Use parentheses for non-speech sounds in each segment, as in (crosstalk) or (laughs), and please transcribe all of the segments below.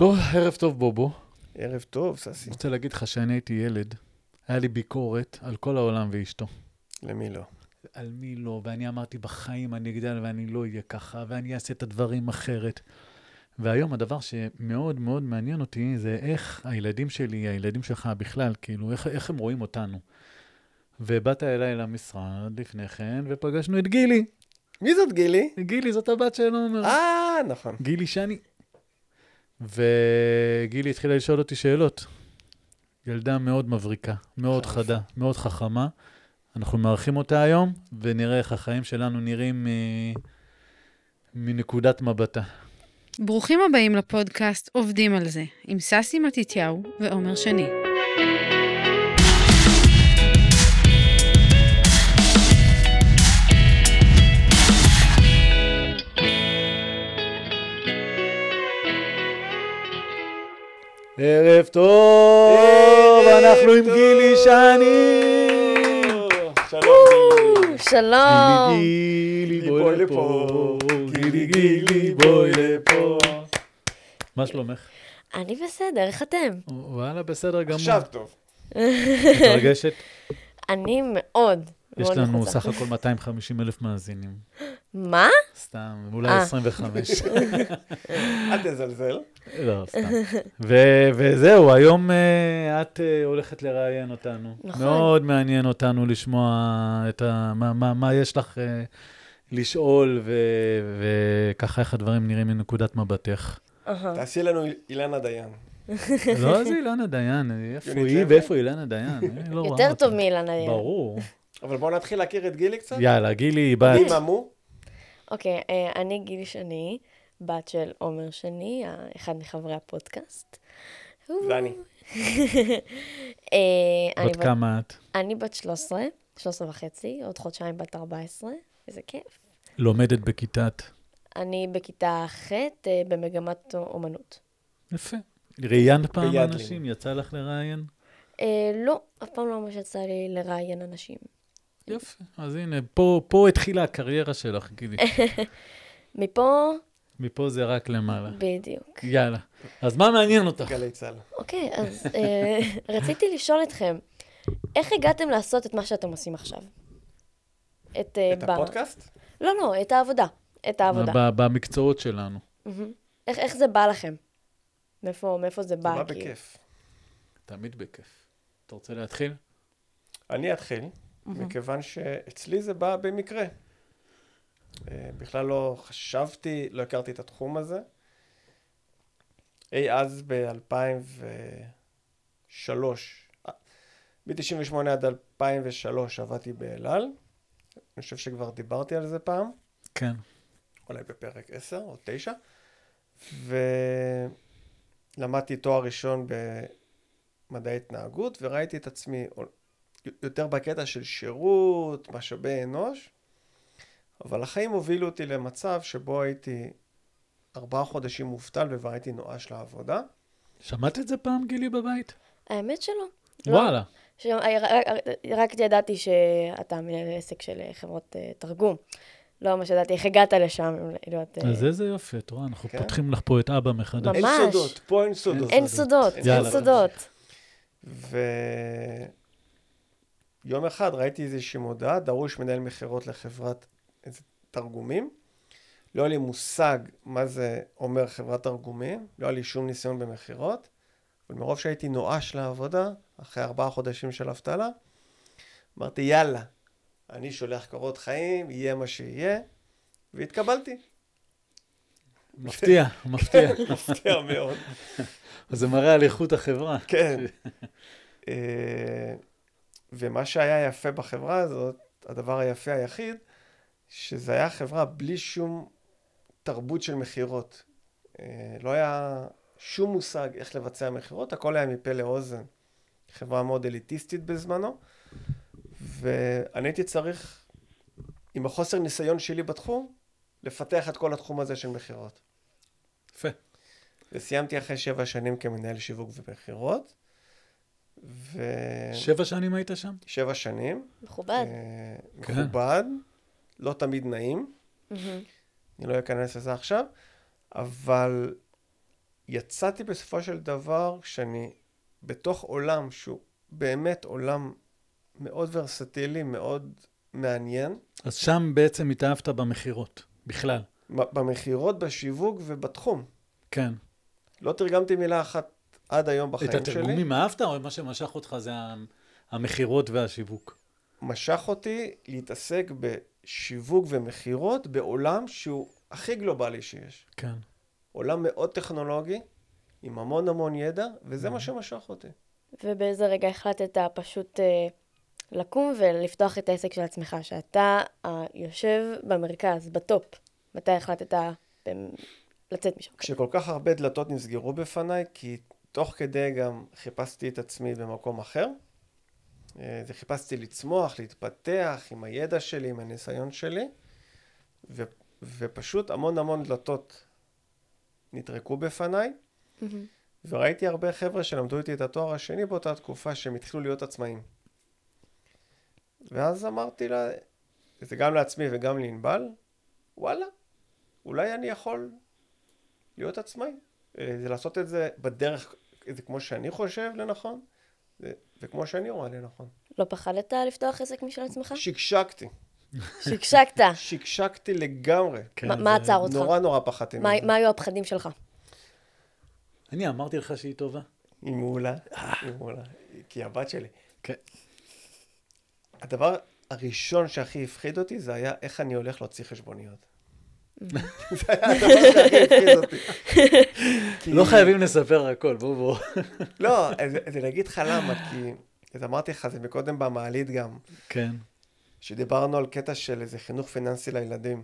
טוב, ערב טוב, בובו. ערב טוב, ססי. אני רוצה להגיד לך שאני הייתי ילד, היה לי ביקורת על כל העולם ואשתו. למי לא? על מי לא, ואני אמרתי, בחיים אני אגדל ואני לא אהיה ככה, ואני אעשה את הדברים אחרת. והיום הדבר שמאוד מאוד מעניין אותי זה איך הילדים שלי, הילדים שלך בכלל, כאילו, איך, איך הם רואים אותנו. ובאת אליי למשרד לפני כן, ופגשנו את גילי. מי זאת גילי? גילי זאת הבת של עומר. אה, נכון. גילי שני. וגילי התחילה לשאול אותי שאלות. ילדה מאוד מבריקה, מאוד. חדה, מאוד חכמה. אנחנו מארחים אותה היום, ונראה איך החיים שלנו נראים אה, מנקודת מבטה. ברוכים הבאים לפודקאסט עובדים על זה, עם ססי מתתיהו ועומר שני. ערב טוב, אנחנו עם. גילי שני. שלום, גילי. גילי, בואי לפה. גילי, גילי, בואי לפה. מה שלומך? אני בסדר, איך אתם? וואלה, בסדר גמור. עכשיו טוב. מתרגשת? אני מאוד, יש לנו. סך הכל 250 אלף מאזינים. מה? סתם, אולי אה. 25. (laughs) אל תזלזל. לא, סתם. ו- וזהו, היום אה, את אה, הולכת לראיין אותנו. נכון. מאוד מעניין אותנו לשמוע את ה... מה, מה, מה יש לך אה, לשאול, ו- וככה איך הדברים נראים מנקודת מבטך. תעשי לנו אילנה דיין. לא, (laughs) זה אילנה דיין, איפה היא? ואיפה אילנה דיין? לא יותר. טוב מאילנה דיין. ברור. אבל בואו נתחיל להכיר את גילי קצת. יאללה, גילי היא בת. מי ממו? אוקיי, אה, אני גילי שני, בת של עומר שני, אחד מחברי הפודקאסט. ואני. (laughs) אה, אני בת כמה את? אני בת 13, 13 וחצי, עוד חודשיים בת 14, איזה כיף. לומדת בכיתת. אני בכיתה ח' אה, במגמת אומנות. יפה. ראיינת פעם. אנשים? יצא לך לראיין? אה, לא, אף פעם לא ממש יצא לי לראיין אנשים. יפה. אז הנה, פה, פה התחילה הקריירה שלך, גילי. (laughs) מפה, מפה זה רק למעלה. בדיוק. יאללה. אז מה מעניין אותך? גלי צה"ל. אוקיי, אז אה, (laughs) רציתי לשאול אתכם, איך הגעתם לעשות את מה שאתם עושים עכשיו? את... אה, את ב- הפודקאסט? לא, לא, את העבודה. את העבודה. ב- במקצועות שלנו. איך, איך זה בא לכם? מאיפה, מאיפה זה זה בא? בא כאילו? בכיף. תמיד בכיף. אתה רוצה להתחיל? אני אתחיל, מכיוון שאצלי זה בא במקרה. אה, בכלל לא חשבתי, לא הכרתי את התחום הזה. אי אז ב-2003, מ-98 עד 2003 עבדתי באל על. אני חושב שכבר דיברתי על זה פעם, כן. אולי בפרק 10 או 9. ולמדתי תואר ראשון במדעי התנהגות, וראיתי את עצמי יותר בקטע של שירות, משאבי אנוש, אבל החיים הובילו אותי למצב שבו הייתי ארבעה חודשים מובטל וכבר הייתי נואש לעבודה. שמעת את זה פעם, גילי, בבית? האמת שלא. לא. וואלה. ש... רק, רק ידעתי שאתה מנהל עסק של אה, חברות uh, תרגום. לא ממש ידעתי איך הגעת לשם, להיות... אה, אז איזה יופי, את רואה, אנחנו כן. פותחים לך פה את אבא מחדש. ממש. אין סודות, פה אין סודות. אין סודות, אין יאללה. סודות. ויום אחד ראיתי איזושהי מודעה, דרוש מנהל מכירות לחברת איזה תרגומים. לא היה לי מושג מה זה אומר חברת תרגומים, לא היה לי שום ניסיון במכירות, אבל מרוב שהייתי נואש לעבודה, אחרי ארבעה חודשים של אבטלה, אמרתי יאללה, אני שולח קורות חיים, יהיה מה שיהיה, והתקבלתי. מפתיע, (laughs) מפתיע. מפתיע מאוד. אז זה מראה על איכות החברה. כן. (laughs) ומה שהיה יפה בחברה הזאת, הדבר היפה היחיד, שזה היה חברה בלי שום תרבות של מכירות. אה, לא היה שום מושג איך לבצע מכירות, הכל היה מפה לאוזן. חברה מאוד אליטיסטית בזמנו, ואני הייתי צריך, עם החוסר ניסיון שלי בתחום, לפתח את כל התחום הזה של מכירות. יפה. וסיימתי אחרי שבע שנים כמנהל שיווק ומכירות. ו... שבע שנים היית שם? שבע שנים. מכובד. אה, כן. מכובד, לא תמיד נעים, מהמם. אני לא אכנס לזה עכשיו, אבל יצאתי בסופו של דבר שאני בתוך עולם שהוא באמת עולם מאוד ורסטילי, מאוד מעניין. אז שם בעצם התאהבת במכירות, בכלל. במכירות, בשיווק ובתחום. כן. לא תרגמתי מילה אחת עד היום בחיים שלי. את התרגומים אהבת, או מה שמשך אותך זה המכירות והשיווק? משך אותי להתעסק בשיווק ומכירות בעולם שהוא הכי גלובלי שיש. כן. עולם מאוד טכנולוגי, עם המון המון ידע, וזה מה mm-hmm. שמשך אותי. ובאיזה רגע החלטת פשוט אה, לקום ולפתוח את העסק של עצמך, שאתה אה, יושב במרכז, בטופ. מתי החלטת אה, לצאת משם? כשכל כך הרבה דלתות נסגרו בפניי, כי תוך כדי גם חיפשתי את עצמי במקום אחר. אה, זה חיפשתי לצמוח, להתפתח עם הידע שלי, עם הניסיון שלי, ו, ופשוט המון המון דלתות נטרקו בפניי. Mm-hmm. וראיתי הרבה חבר'ה שלמדו איתי את התואר השני באותה תקופה שהם התחילו להיות עצמאים. ואז אמרתי לה, זה גם לעצמי וגם לענבל, וואלה, אולי אני יכול להיות עצמאי. אה, זה לעשות את זה בדרך, זה כמו שאני חושב לנכון, וכמו שאני רואה לנכון. לא פחדת לפתוח עסק משל עצמך? שקשקתי. שקשקת. (laughs) שקשקתי לגמרי. כן, מה עצר אותך? נורא נורא פחדתי. מה היו הפחדים שלך? אני אמרתי לך שהיא טובה. היא מעולה, היא מעולה. כי הבת שלי. כן. הדבר הראשון שהכי הפחיד אותי זה היה איך אני הולך להוציא חשבוניות. זה היה הדבר שהכי הפחיד אותי. (laughs) לא חייבים לספר הכל, בואו בואו. (laughs) לא, אז אני אגיד לך למה, כי, אז אמרתי לך, זה מקודם במעלית גם. כן. שדיברנו על קטע של איזה חינוך פיננסי לילדים.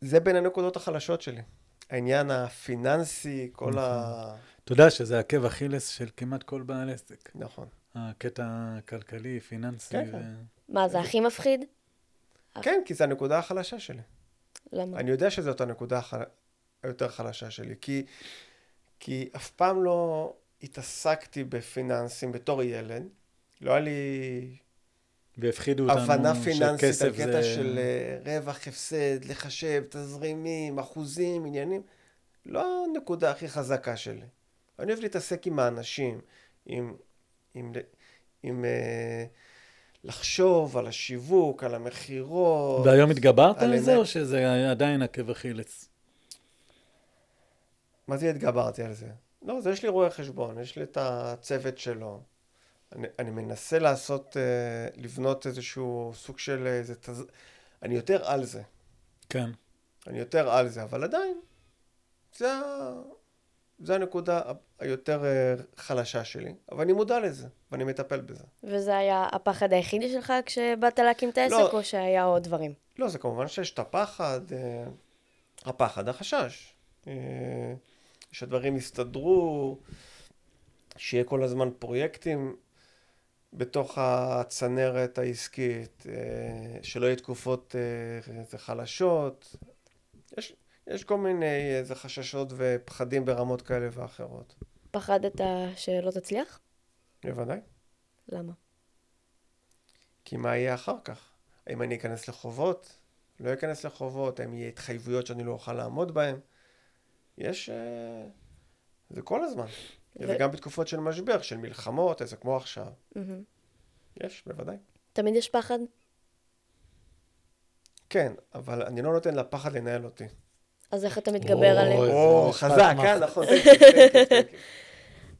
זה בין הנקודות החלשות שלי. העניין הפיננסי, כל נכון. ה... אתה יודע שזה עקב אכילס של כמעט כל בעל עסק. נכון. הקטע הכלכלי, פיננסי. כן, ו... כן. מה, זה הכי מפחיד? כן, כי זו הנקודה החלשה שלי. למה? אני יודע שזאת הנקודה היותר חלשה שלי, כי, כי אף פעם לא התעסקתי בפיננסים בתור ילד. לא היה לי והפחידו אותנו הבנה פיננסית על קטע זה... של אה, רווח, הפסד, לחשב, תזרימים, אחוזים, עניינים. לא הנקודה הכי חזקה שלי. אני אוהב להתעסק עם האנשים, עם, עם, עם, עם אה, לחשוב על השיווק, על המכירות. והיום התגברת על זה, או שזה עדיין עקב אכילס? מה זה התגברתי על זה? לא, זה יש לי רואה חשבון, יש לי את הצוות שלו. אני, אני מנסה לעשות, uh, לבנות איזשהו סוג של איזה תז... אני יותר על זה. כן. אני יותר על זה, אבל עדיין, זה, זה הנקודה היותר uh, חלשה שלי, אבל אני מודע לזה, ואני מטפל בזה. וזה היה הפחד היחידי שלך כשבאת להקים את העסק, לא, או שהיה עוד דברים? לא, זה כמובן שיש את הפחד, uh, הפחד, החשש. Uh, שהדברים יסתדרו, שיהיה כל הזמן פרויקטים בתוך הצנרת העסקית, אה, שלא יהיו תקופות אה, חלשות. יש, יש כל מיני איזה חששות ופחדים ברמות כאלה ואחרות. פחדת שלא תצליח? בוודאי. למה? כי מה יהיה אחר כך? האם אני אכנס לחובות? לא אכנס לחובות? האם יהיה התחייבויות שאני לא אוכל לעמוד בהן? יש... אה, זה כל הזמן. ו... וגם בתקופות של משבר, של מלחמות, איזה כמו עכשיו. Mm-hmm. יש, בוודאי. תמיד יש פחד? כן, אבל אני לא נותן לפחד לנהל אותי. אז איך אתה מתגבר עליהם? או, חזק, כן, נכון.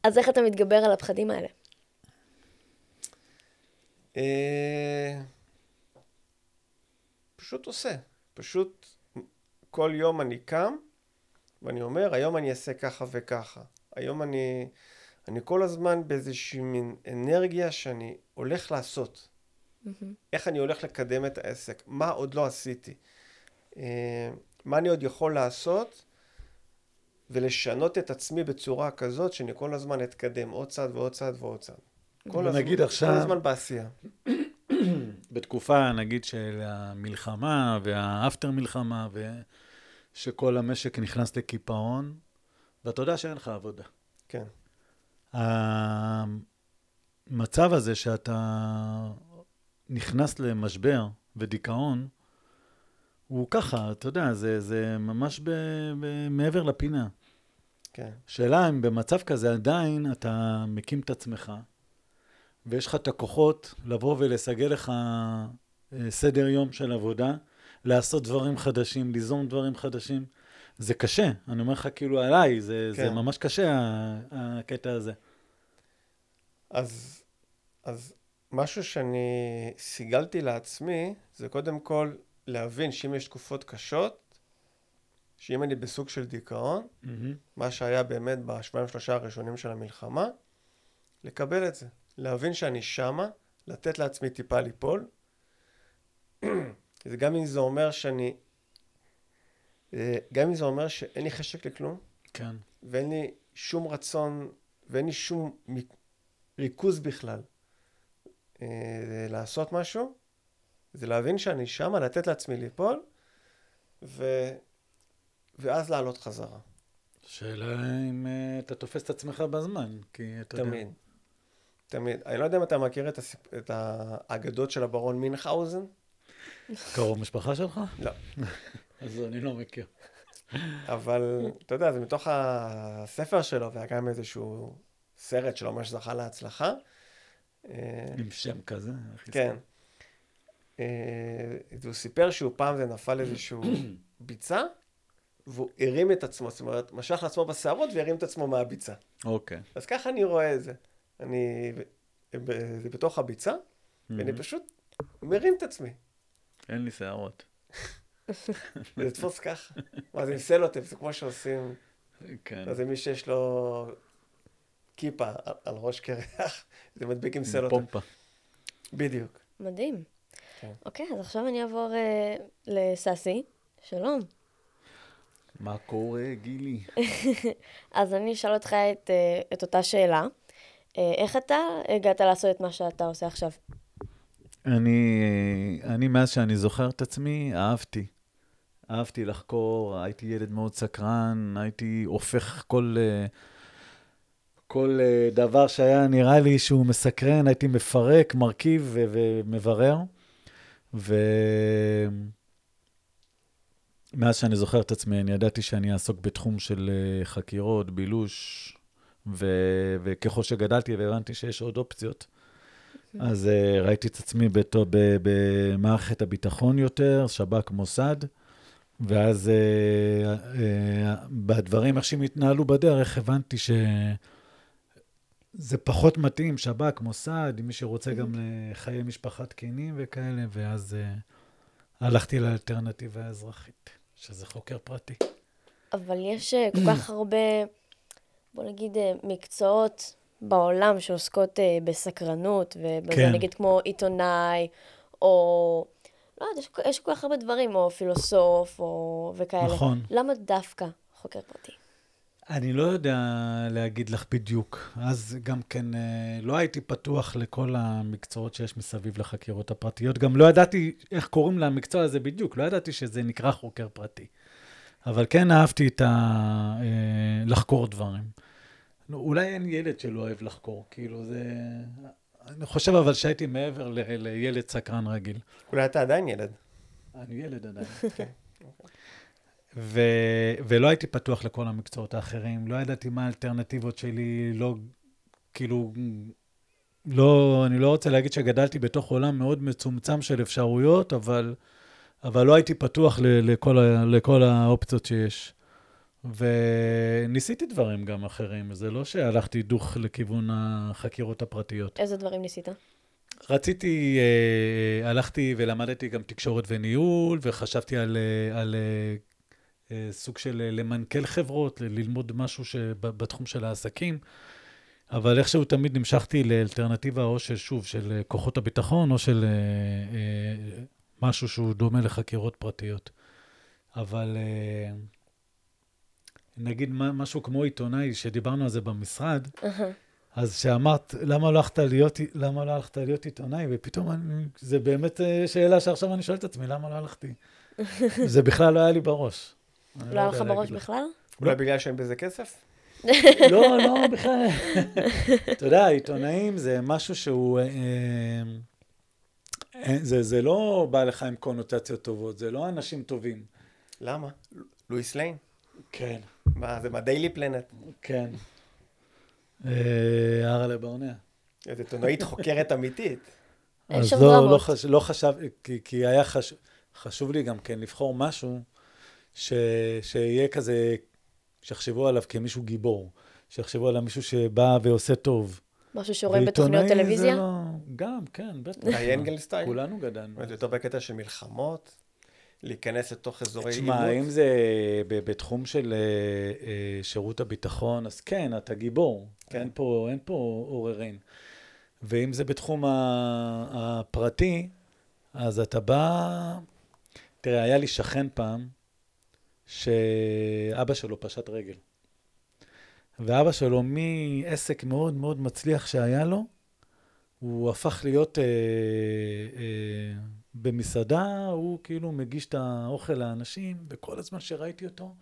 אז איך אתה מתגבר על הפחדים האלה? אה, פשוט עושה. פשוט כל יום אני קם, ואני אומר, היום אני אעשה ככה וככה. היום אני, אני כל הזמן באיזושהי מין אנרגיה שאני הולך לעשות. Mm-hmm. איך אני הולך לקדם את העסק, מה עוד לא עשיתי, אה, מה אני עוד יכול לעשות ולשנות את עצמי בצורה כזאת שאני כל הזמן אתקדם עוד צעד ועוד צעד ועוד צעד. כל הזמן, עכשיו, כל הזמן בעשייה. (coughs) בתקופה, נגיד, של המלחמה והאפטר מלחמה, ושכל המשק נכנס לקיפאון, ואתה יודע שאין לך עבודה. כן. המצב הזה שאתה נכנס למשבר ודיכאון, הוא ככה, אתה יודע, זה, זה ממש ב, ב, מעבר לפינה. כן. שאלה אם במצב כזה עדיין אתה מקים את עצמך, ויש לך את הכוחות לבוא ולסגל לך אה, סדר יום של עבודה, לעשות דברים חדשים, ליזום דברים חדשים. זה קשה, אני אומר לך כאילו עליי, זה, כן. זה ממש קשה הקטע הזה. אז, אז משהו שאני סיגלתי לעצמי, זה קודם כל להבין שאם יש תקופות קשות, שאם אני בסוג של דיכאון, Mm-hmm. מה שהיה באמת בשבועיים שלושה הראשונים של המלחמה, לקבל את זה. להבין שאני שמה, לתת לעצמי טיפה ליפול. זה (clears throat) גם אם זה אומר שאני... אה, גם אם זה אומר שאין לי חשק לכלום, כן. ואין לי שום רצון, ואין לי שום ריכוז בכלל אה, לעשות משהו, זה להבין שאני שמה, לתת לעצמי ליפול, ו... ואז לעלות חזרה. שאלה אם uh, אתה תופס את עצמך בזמן, כי אתה יודע... תמיד. תמיד. אני לא יודע אם אתה מכיר את, הסיפ... את האגדות של הברון מינכהאוזן? קרוב משפחה שלך? לא. (laughs) אז אני לא מכיר. אבל אתה יודע, זה מתוך הספר שלו, והיה גם איזשהו סרט שלו ממש זכה להצלחה. אה, עם שם כזה. כן. אה, והוא סיפר שהוא פעם זה נפל איזשהו (coughs) ביצה, והוא הרים את עצמו, זאת אומרת, משך לעצמו בשערות והרים את עצמו מהביצה. אוקיי. אז ככה אני רואה את זה. אני, ב- זה בתוך הביצה, ואני פשוט מרים את עצמי. אין לי שערות. (laughs) ולתפוס ככה. מה זה עם סלוטייפ, זה כמו שעושים, כן. אז זה מי שיש לו כיפה על, על ראש קרח, (laughs) זה מדביק עם עם סלוטייפ. פומפה. בדיוק. מדהים. כן. אוקיי, אז עכשיו אני אעבור אה, לסאסי. שלום. מה קורה, גילי? (laughs) אז אני אשאל אותך את, אה, את אותה שאלה. אה, איך אתה הגעת לעשות את מה שאתה עושה עכשיו? אני, אני, מאז שאני זוכר את עצמי, אהבתי. אהבתי לחקור, הייתי ילד מאוד סקרן, הייתי הופך כל, אה, כל אה, דבר שהיה נראה לי שהוא מסקרן, הייתי מפרק, מרכיב ו- ומברר. ומאז שאני זוכר את עצמי, אני ידעתי שאני אעסוק בתחום של אה, חקירות, בילוש, ו... וככל שגדלתי והבנתי שיש עוד אופציות, אז uh, ראיתי את עצמי בתו, ב, במערכת הביטחון יותר, שב"כ, מוסד, ואז uh, uh, בדברים, איך שהם התנהלו בדרך, הבנתי שזה פחות מתאים, שב"כ, מוסד, מי שרוצה גם לחיי משפחה תקינים וכאלה, ואז uh, הלכתי לאלטרנטיבה האזרחית, שזה חוקר פרטי. אבל יש אה, כל כך הרבה, בוא נגיד, אה, מקצועות בעולם שעוסקות אה, בסקרנות, ובזה כן. נגיד כמו עיתונאי, או... לא יודעת, יש, יש כל כך הרבה דברים, או פילוסוף, או... וכאלה. נכון. למה דווקא חוקר פרטי? אני לא יודע להגיד לך בדיוק. אז גם כן, אה, לא הייתי פתוח לכל המקצועות שיש מסביב לחקירות הפרטיות. גם לא ידעתי איך קוראים למקצוע הזה בדיוק, לא ידעתי שזה נקרא חוקר פרטי. אבל כן אהבתי את ה... אה, לחקור דברים. אולי אין ילד שלא אוהב לחקור, כאילו זה... אני חושב אבל שהייתי מעבר ל- לילד סקרן רגיל. אולי אתה עדיין ילד. אני ילד עדיין. (laughs) ו- ולא הייתי פתוח לכל המקצועות האחרים, לא ידעתי מה האלטרנטיבות שלי, לא, כאילו, לא, אני לא רוצה להגיד שגדלתי בתוך עולם מאוד מצומצם של אפשרויות, אבל, אבל לא הייתי פתוח ל- לכל, ה- לכל האופציות שיש. וניסיתי דברים גם אחרים, זה לא שהלכתי דוך לכיוון החקירות הפרטיות. איזה דברים ניסית? רציתי, אה, הלכתי ולמדתי גם תקשורת וניהול, וחשבתי על, אה, על אה, אה, סוג של אה, למנכ"ל חברות, ללמוד משהו בתחום של העסקים, אבל איכשהו תמיד נמשכתי לאלטרנטיבה או של, שוב, של אה, כוחות הביטחון, או של אה, אה, משהו שהוא דומה לחקירות פרטיות. אבל אה, נגיד מה- משהו כמו עיתונאי, שדיברנו על זה במשרד, אז שאמרת, למה לא הלכת להיות, למה לא הלכת להיות עיתונאי? ופתאום אני, זה באמת אה, שאלה שעכשיו אני שואל את עצמי, למה לא הלכתי? (laughs) זה בכלל לא היה לי בראש. אני לא היה לך בראש. בכלל? אולי בגלל שאין בזה כסף? (laughs) לא, לא, בכלל. (laughs) אתה יודע, עיתונאים זה משהו שהוא... אה, אין- זה, זה לא בא לך עם קונוטציות טובות, זה לא אנשים טובים. למה? לואיס ליין? כן. מה, זה מהדיילי פלנט. כן. אה, ארלה ברנע. איזה עיתונאית חוקרת אמיתית. אז לא. לא, חש, לא חשב, כי, כי היה חש, חשוב לי גם כן לבחור משהו ש, שיהיה כזה, שיחשבו עליו כמישהו גיבור, שיחשבו עליו מישהו שבא ועושה טוב. משהו שרואים בתוכניות טלוויזיה? לא... גם, כן, בטח. גיא אנגלסטיין. כולנו גדלנו. זה יותר בקטע של מלחמות, להיכנס לתוך אזורי תשמע, אם עימות. זה בתחום של אה, אה, שירות הביטחון, אז כן, אתה גיבור. כן. אין פה, אין פה עוררין. ואם זה בתחום ה- הפרטי, אז אתה בא... תראה, היה לי שכן פעם, שאבא שלו פשט רגל. ואבא שלו, מעסק מאוד מאוד מצליח שהיה לו, הוא הפך להיות אה, אה, במסעדה, הוא כאילו מגיש את האוכל לאנשים, וכל הזמן שראיתי אותו,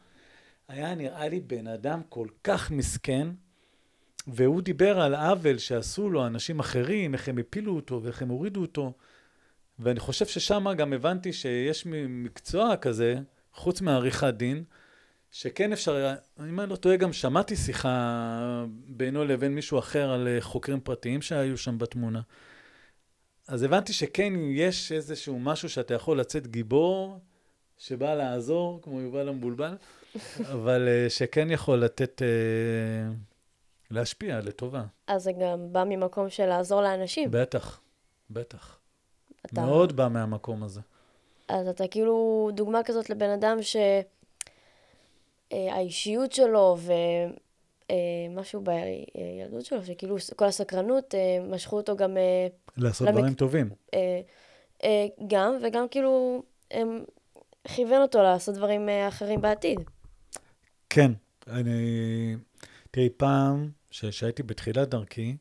היה נראה לי בן אדם כל כך מסכן, והוא דיבר על עוול שעשו לו אנשים אחרים, איך הם הפילו אותו ואיך הם הורידו אותו, ואני חושב ששם גם הבנתי שיש מקצוע כזה, חוץ מעריכת דין, שכן אפשר, אם אני לא טועה, גם שמעתי שיחה בינו לבין מישהו אחר על אה, חוקרים פרטיים שהיו שם בתמונה. אז הבנתי שכן יש איזשהו משהו שאתה יכול לצאת גיבור, שבא לעזור, כמו יובל המבולבל, (laughs) אבל אה, שכן יכול לתת, אה, להשפיע לטובה. אז זה גם בא ממקום של לעזור לאנשים. בטח, בטח. אתה- מאוד בא מהמקום הזה. אז אתה כאילו דוגמה כזאת לבן אדם שהאישיות שלו ומשהו בילדות שלו, שכאילו כל הסקרנות, אה, משכו אותו גם אה, לעשות למק- דברים טובים. אה, אה, גם, וגם כאילו הם כיוון אותו לעשות דברים אה, אחרים בעתיד. כן, אני... תראי, פעם, שהייתי בתחילת דרכי,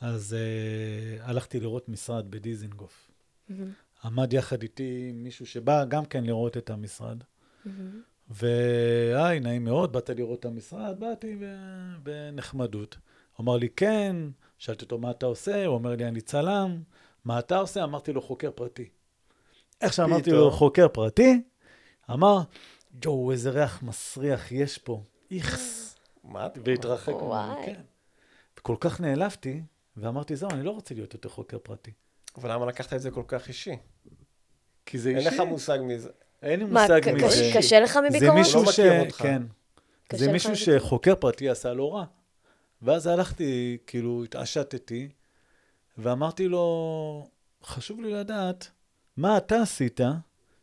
אז uh, הלכתי לראות משרד בדיזינגוף. עמד יחד איתי מישהו שבא גם כן לראות את המשרד. והי, נעים מאוד, באת לראות את המשרד? באתי בנחמדות. הוא אמר לי, כן, שאלתי אותו, מה אתה עושה? הוא אומר לי, אני צלם. מה אתה עושה? אמרתי לו, חוקר פרטי. איך שאמרתי. לו, חוקר פרטי, אמר, יואו, איזה ריח מסריח יש פה. איכס. מה אתה... והתרחק ממני, וואי. כן. וכל כך נעלבתי, ואמרתי, זהו, אני לא רוצה להיות יותר חוקר פרטי. אבל למה לקחת את זה כל כך אישי? כי זה אין אישי. לך מושג מזה. אין לי מה, מושג מזה. קש- קשה לך זה מביקורת? מישהו לא ש... מכיר אותך. כן. קשה זה מישהו? שחוקר פרטי עשה לו רע. ואז הלכתי, כאילו, התעשתתי, ואמרתי לו, חשוב לי לדעת, מה אתה עשית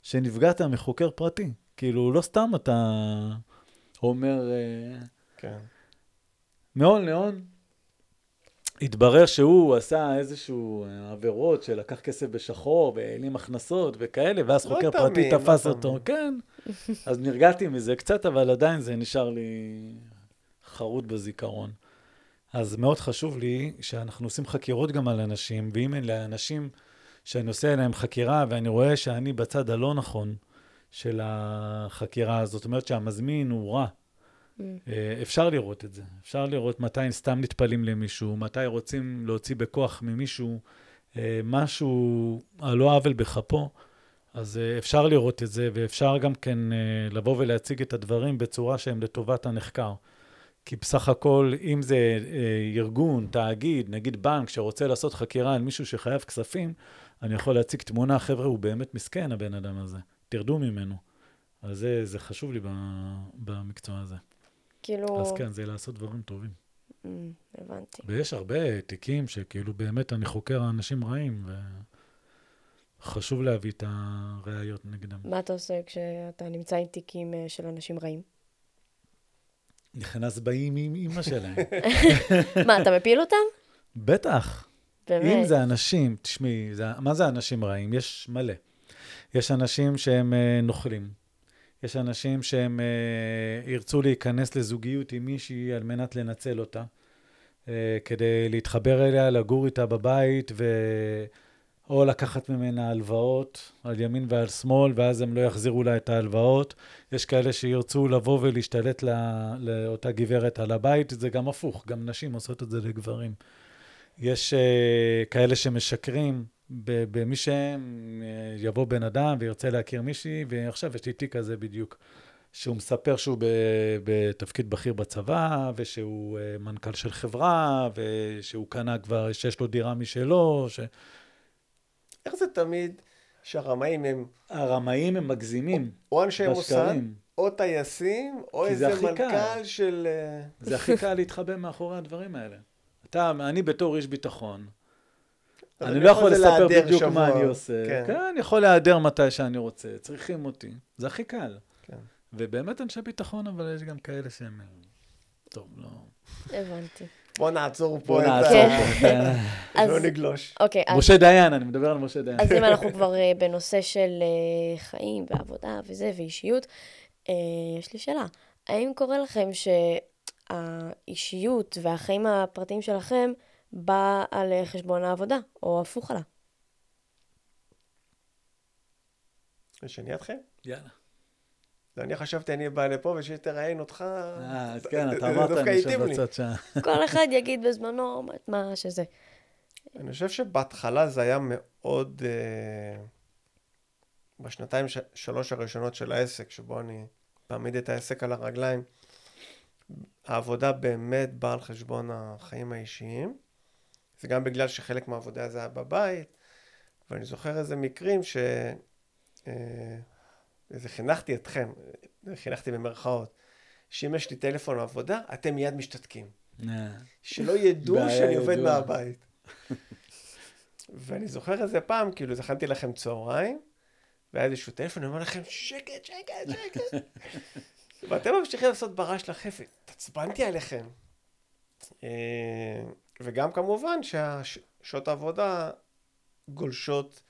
שנפגעת מחוקר פרטי? כאילו, לא סתם אתה אומר, אה, כן. מהון להון. התברר שהוא עשה איזשהו אה, עבירות שלקח כסף בשחור והעלים הכנסות וכאלה, ואז לא חוקר תאמין, פרטי לא תפס תאמין. אותו. כן. (laughs) אז נרגעתי מזה קצת, אבל עדיין זה נשאר לי חרוט בזיכרון. אז מאוד חשוב לי שאנחנו עושים חקירות גם על אנשים, ואם אין לאנשים שאני עושה עליהם חקירה ואני רואה שאני בצד הלא נכון של החקירה הזאת, זאת אומרת שהמזמין הוא רע, אה, אפשר לראות את זה. אפשר לראות מתי סתם נטפלים למישהו, מתי רוצים להוציא בכוח ממישהו אה, משהו על לא עוול בכפו. אז אה, אפשר לראות את זה, ואפשר גם כן לבוא ולהציג את הדברים בצורה שהם לטובת הנחקר. כי בסך הכל, אם זה ארגון, תאגיד, נגיד בנק, שרוצה לעשות חקירה על מישהו שחייב כספים, אני יכול להציג תמונה, חבר'ה, הוא באמת מסכן, הבן אדם הזה. תרדו ממנו. אז זה, זה חשוב לי במקצוע הזה. כאילו... אז כן, זה לעשות דברים טובים. אמ, הבנתי. ויש הרבה תיקים שכאילו באמת אני חוקר אנשים רעים, וחשוב להביא את הראיות נגדם. מה אתה עושה כשאתה נמצא עם תיקים אה, של אנשים רעים? נכנס באים עם אימא שלהם. (laughs) מה, אתה מפיל אותם? בטח. באמת. אם זה אנשים, תשמעי, מה זה אנשים רעים? יש מלא. יש אנשים שהם אה, נוכלים. יש אנשים שהם אה, ירצו להיכנס לזוגיות עם מישהי על מנת לנצל אותה, אה, כדי להתחבר אליה, לגור איתה בבית, ו... או לקחת ממנה הלוואות על ימין ועל שמאל, ואז הם לא יחזירו לה את ההלוואות. יש כאלה שירצו לבוא ולהשתלט לא, לאותה גברת על הבית, זה גם הפוך, גם נשים עושות את זה לגברים. יש uh, כאלה שמשקרים במי שיבוא בן אדם וירצה להכיר מישהי, ועכשיו יש לי תיק כזה בדיוק, שהוא מספר שהוא בתפקיד בכיר בצבא, ושהוא אה, מנכ"ל של חברה, ושהוא קנה כבר, שיש לו דירה משלו, ש... איך זה תמיד שהרמאים הם הרמאים הם מגזימים או אנשי מוסד. או טייסים, או איזה הכי קל. מנכ"ל של... אה, זה הכי קל להתחבא מאחורי הדברים האלה. אתה, אני בתור איש ביטחון, אני לא יכול לספר בדיוק מה שבוע. אני עושה. כן. כן, אני יכול להיעדר מתי שאני רוצה, צריכים אותי. זה הכי קל. כן. ובאמת אנשי ביטחון, אבל יש גם כאלה שהם... אה, טוב, לא... הבנתי. בוא נעצור פה בוא את נעצור. פה. (laughs) אז- לא נגלוש. אוקיי, אז משה דיין, אני מדבר על משה דיין. אז אם אנחנו כבר אה, בנושא של אה, חיים ועבודה וזה, ואישיות, יש לי שאלה. האם קורה לכם שהאישיות והחיים הפרטיים שלכם בא על אה, חשבון העבודה, או הפוך עלה? שאני אתחיל? יאללה. לא, אני חשבתי, אני בא לפה ושתראיין אותך. אה, אז כן, אתה אמרת, אני יושב. בצד שם. (laughs) כל אחד יגיד בזמנו מה- מה שזה. אני חושב שבהתחלה זה היה מאוד... אה, בשנתיים, שלוש הראשונות של העסק, שבו אני מעמיד את העסק על הרגליים, העבודה באמת באה על חשבון החיים האישיים. זה גם בגלל שחלק מהעבודה זה היה בבית, ואני זוכר איזה מקרים ש... אה, וזה חינכתי אתכם, אה, חינכתי במרכאות, שאם יש לי טלפון לעבודה, אתם מיד משתתקים. אה, שלא ידעו שאני עובד ידועה. מהבית. ואני זוכר איזה פעם, כאילו, זכנתי לכם צהריים, והיה איזשהו טלפון, אני אומר לכם, שקט, שקט, שקט. ואתם ממשיכים לעשות ברעש לחפת. התעצבנתי עליכם. וגם כמובן שהשעות העבודה גולשות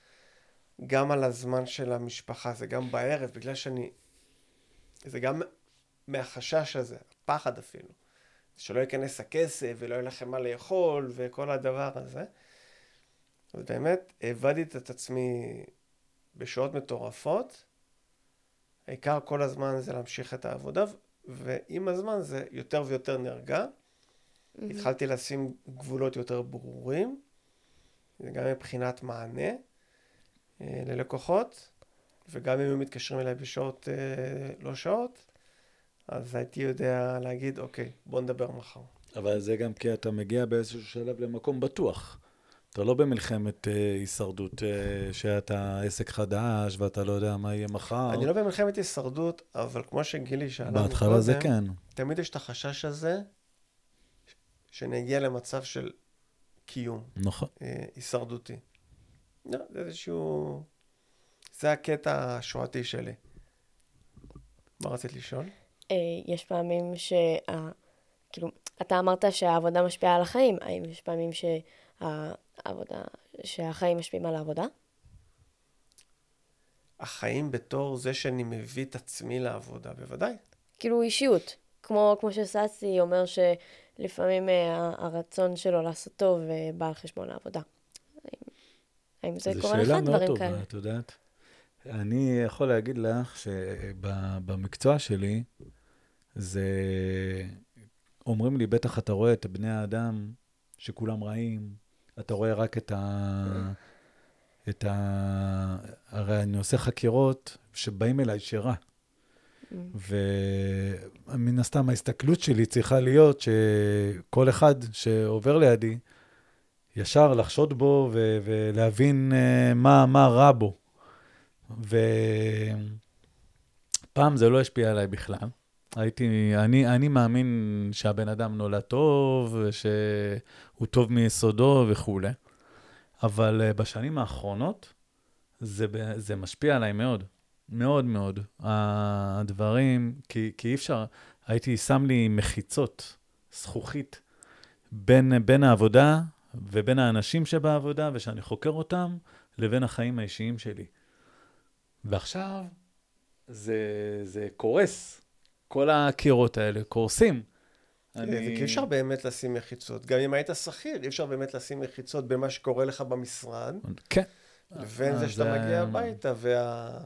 גם על הזמן של המשפחה, זה גם בערב, בגלל שאני... זה גם מהחשש הזה, הפחד אפילו. שלא ייכנס הכסף ולא יהיה לכם מה לאכול וכל הדבר הזה. אז באמת, העבדתי את עצמי בשעות מטורפות. העיקר כל הזמן זה להמשיך את העבודה, ועם הזמן זה יותר ויותר נרגע. התחלתי לשים גבולות יותר ברורים, זה גם מבחינת מענה אה, ללקוחות, וגם אם הם מתקשרים אליי בשעות אה, לא שעות, אז הייתי יודע להגיד, אוקיי, בוא נדבר מחר. אבל זה גם כי אתה מגיע באיזשהו שלב למקום בטוח. אתה לא במלחמת אה, הישרדות, אה, שאתה עסק חדש ואתה לא יודע מה יהיה מחר. אני לא במלחמת הישרדות, אבל כמו שגילי שאלה בהתחלה זה כן. תמיד יש את החשש הזה שאני אגיע למצב של קיום נכון. אה, הישרדותי. לא, זה איזשהו... זה הקטע השואתי שלי. מה רצית לשאול? אה, יש פעמים שה... כאילו, אתה אמרת שהעבודה משפיעה על החיים, האם יש פעמים שהעבודה, שהחיים משפיעים על העבודה? החיים בתור זה שאני מביא את עצמי לעבודה, בוודאי. כאילו אישיות, כמו, כמו שססי אומר שלפעמים אה, הרצון שלו לעשות טוב אה, בא על חשבון העבודה. האם, זה זו קורה לך שאלה מאוד דברים טובה, כאלה? את יודעת. אני יכול להגיד לך שבמקצוע שלי, זה... אומרים לי, בטח אתה רואה את בני האדם שכולם רעים, אתה רואה רק את ה... את ה... הרי אני עושה חקירות שבאים אליי שרע. ומן הסתם ההסתכלות שלי צריכה להיות שכל אחד שעובר לידי, ישר לחשוד בו ו- ולהבין uh, מה, מה רע בו. ופעם זה לא השפיע עליי בכלל. הייתי, אני, אני מאמין שהבן אדם נולד טוב, שהוא טוב מיסודו וכולי. אבל uh, בשנים האחרונות זה, זה משפיע עליי מאוד. מאוד מאוד. הדברים, כי, כי אי אפשר, הייתי שם לי מחיצות, זכוכית, בין, בין העבודה ובין האנשים שבעבודה, ושאני חוקר אותם, לבין החיים האישיים שלי. ועכשיו זה, זה קורס. כל הקירות האלה קורסים. אני... כי אי אפשר באמת לשים מחיצות. גם אם היית שכיר, אי אפשר באמת לשים מחיצות בין מה שקורה לך במשרד, כן. לבין זה שאתה מגיע הביתה, וה...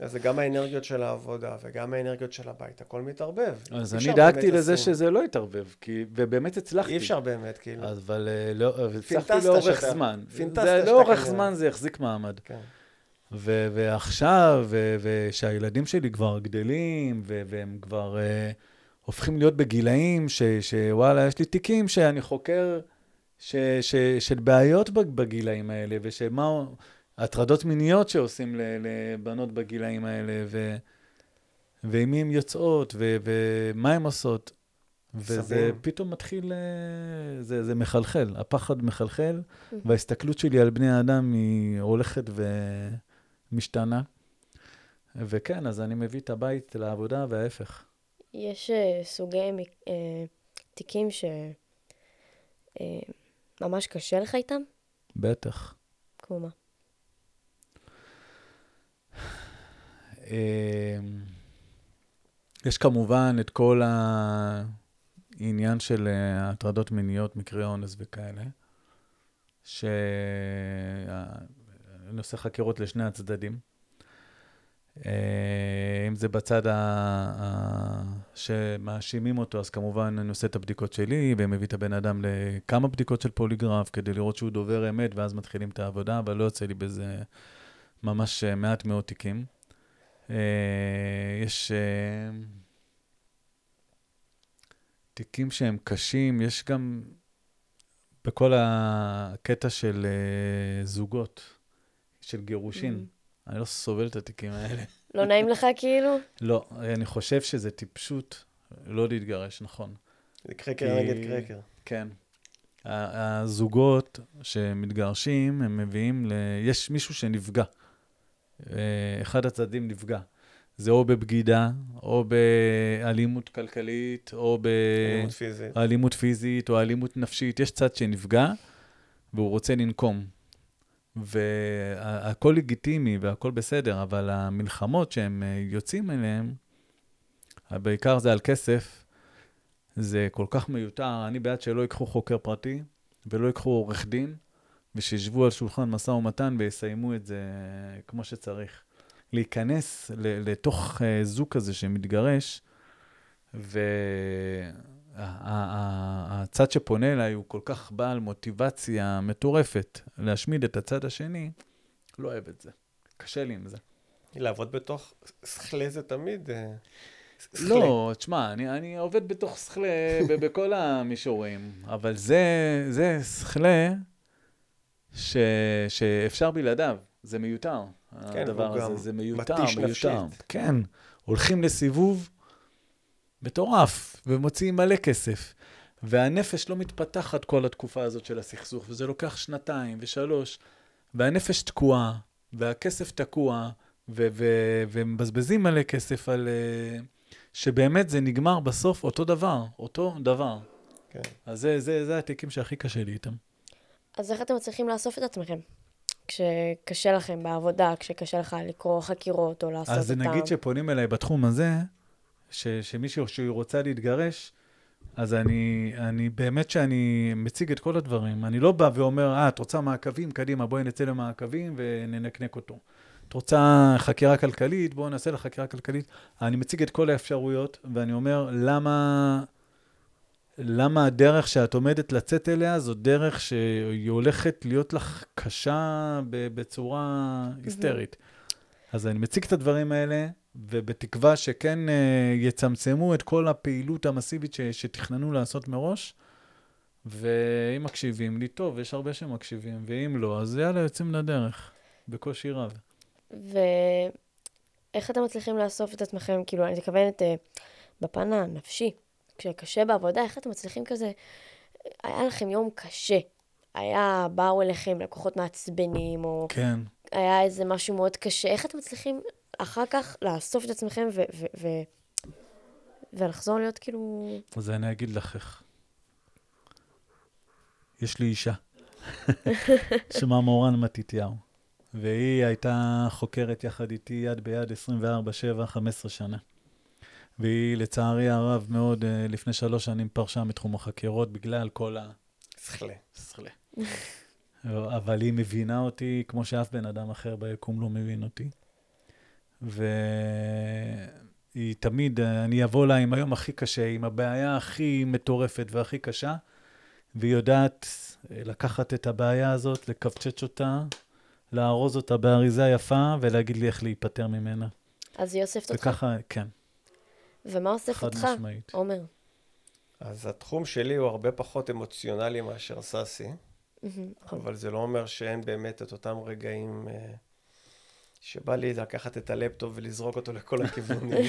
אז זה גם האנרגיות של העבודה וגם האנרגיות של הבית, הכל מתערבב. אז אני דאגתי לזה לשים. שזה לא יתערבב, כי, ובאמת הצלחתי. אי אפשר באמת, כאילו. אבל אה, לא, אבל הצלחתי לאורך שאתה- זמן. פינטסת זה שאתה לאורך. זמן זה יחזיק מעמד. כן. ו- ועכשיו, ושהילדים שלי כבר גדלים, ו- והם כבר uh, הופכים להיות בגילאים ש- שוואלה, יש לי תיקים שאני חוקר ש- ש- של בעיות בג- בגילאים האלה, ושמה, הטרדות מיניות שעושים לבנות בגילאים האלה, ו- ועם מי הן יוצאות, ו- ומה הן עושות. וזה. פתאום מתחיל, אה, זה, זה מחלחל, הפחד מחלחל, וההסתכלות שלי על בני האדם היא הולכת ומשתנה. וכן, אז אני מביא את הבית לעבודה וההפך. יש אה, סוגי אה, תיקים שממש קשה לך איתם? בטח. כמו מה? יש כמובן את כל העניין של אה, הטרדות מיניות, מקרי אונס וכאלה, שאני עושה חקירות לשני הצדדים. אה, אם זה בצד ה... שמאשימים אותו, אז כמובן אני עושה את הבדיקות שלי, ומביא את הבן אדם לכמה בדיקות של פוליגרף, כדי לראות שהוא דובר אמת, ואז מתחילים את העבודה, אבל לא יוצא לי בזה ממש אה, מעט מאוד תיקים. אה, יש אה, תיקים שהם קשים, יש גם בכל הקטע של אה, זוגות, של גירושין. אני לא סובל את התיקים האלה. לא נעים לך כאילו? לא, אני חושב שזה טיפשות לא להתגרש, נכון. זה קרקר נגד קרקר. כן. הזוגות שמתגרשים, הם מביאים ל... יש מישהו שנפגע. אחד הצדדים נפגע. זה או בבגידה, או באלימות כלכלית, או אלימות פיזית. באלימות פיזית, או אלימות נפשית. יש צד שנפגע, והוא רוצה לנקום. והכל לגיטימי והכל בסדר, אבל המלחמות שהם אה, יוצאים אליהן, בעיקר זה על כסף, זה כל כך מיותר. אני בעד שלא ייקחו חוקר פרטי ולא ייקחו עורך דין, ושישבו על שולחן משא ומתן ויסיימו את זה כמו שצריך. להיכנס לתוך אה, זוג כזה שמתגרש, והצד שפונה אליי הוא כל כך בעל מוטיבציה מטורפת להשמיד את הצד השני, לא אוהב את זה. קשה לי עם זה. לעבוד בתוך שכלי זה תמיד... אה, שכלי. לא, תשמע, אני, אני עובד בתוך שכלה ב- בכל המישורים, אבל זה, זה שכלה ש, שאפשר בלעדיו, זה מיותר. כן, הדבר הזה, זה מיותר, מיותר. נפשית. כן, הולכים לסיבוב מטורף, ומוציאים מלא כסף. והנפש לא מתפתחת כל התקופה הזאת של הסכסוך, וזה לוקח שנתיים ושלוש, והנפש תקועה, והכסף תקוע, ו- ו- ומבזבזים מלא כסף על... אה, שבאמת זה נגמר בסוף אותו דבר, אותו דבר. כן. אז זה, זה, זה התיקים שהכי קשה לי איתם. אז איך אתם מצליחים לאסוף את עצמכם? כשקשה לכם בעבודה, כשקשה לך לקרוא חקירות או לעשות אז אותם. נגיד שפונים אליי בתחום הזה, ש, שמישהו שהיא רוצה להתגרש, אז אני, אני באמת שאני מציג את כל הדברים. אני לא בא ואומר, אה, את רוצה מעקבים? קדימה, בואי נצא למעקבים וננקנק אותו. את רוצה חקירה כלכלית? בואו נעשה לך חקירה כלכלית. אני מציג את כל האפשרויות, ואני אומר, למה, למה הדרך שאת עומדת לצאת אליה זו דרך שהיא הולכת להיות לך קשה בצורה היסטרית. אז אני מציג את הדברים האלה, ובתקווה שכן אה, יצמצמו את כל הפעילות המסיבית ש, שתכננו לעשות מראש, ואם מקשיבים לי, טוב, יש הרבה שמקשיבים, ואם לא, אז יאללה, יוצאים לדרך, בקושי רב. ואיך אתם מצליחים לאסוף את עצמכם? כאילו, אני מתכוונת אה, בפן הנפשי. כשקשה בעבודה, איך אתם מצליחים כזה... היה לכם יום קשה. היה, באו אליכם לקוחות מעצבנים, או כן. היה איזה משהו מאוד קשה. איך אתם מצליחים אחר כך לאסוף את עצמכם ו... ו, ו ולחזור להיות כאילו... אז אני אגיד לך איך. יש לי אישה, (laughs) שמה מורן מתתיהו, והיא הייתה חוקרת יחד איתי יד ביד 24-7, 15 שנה. והיא, לצערי הרב מאוד, אה, לפני שלוש שנים פרשה מתחום החקירות בגלל כל ה... שכלי. סכלה. אבל היא מבינה אותי כמו שאף בן אדם אחר ביקום לא מבין אותי. והיא תמיד, אני אבוא לה עם היום הכי קשה, עם הבעיה הכי מטורפת והכי קשה, והיא יודעת לקחת את הבעיה הזאת, לקבצ'ץ' אותה, לארוז אותה באריזה יפה, ולהגיד לי איך להיפטר ממנה. אז היא אוספת אותך. וככה, כן, ומה אוסף חד אותך, משמעית. עומר? אז התחום שלי הוא הרבה פחות אמוציונלי מאשר סאסי, נכון. אבל זה לא אומר שאין באמת את אותם רגעים אה, שבא לי לקחת את הלפטופ ולזרוק אותו לכל הכיוונים. (laughs)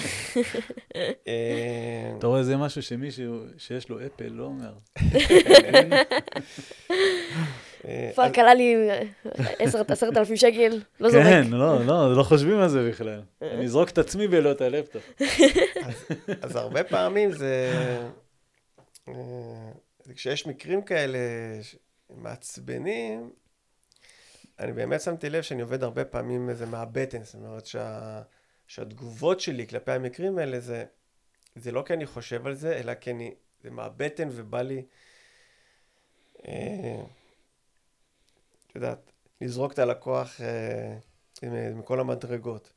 אה, אתה רואה, זה משהו שמישהו שיש לו Apple לא אומר. אה, fuck, עלה לי עשרת אלפים שקל, לא זורק. כן, לא, לא, לא חושבים על זה בכלל. אני אזרוק את עצמי ולא את הלפטופ. אז הרבה פעמים זה... אה, כשיש מקרים כאלה מעצבנים, אני באמת שמתי לב שאני עובד הרבה פעמים איזה מהבטן, זאת אומרת שה, שהתגובות שלי כלפי המקרים האלה זה, זה לא כי אני חושב על זה, אלא כי אני, זה מהבטן ובא לי, אה, את יודעת, לזרוק את הלקוח אה, עם- מכל המדרגות.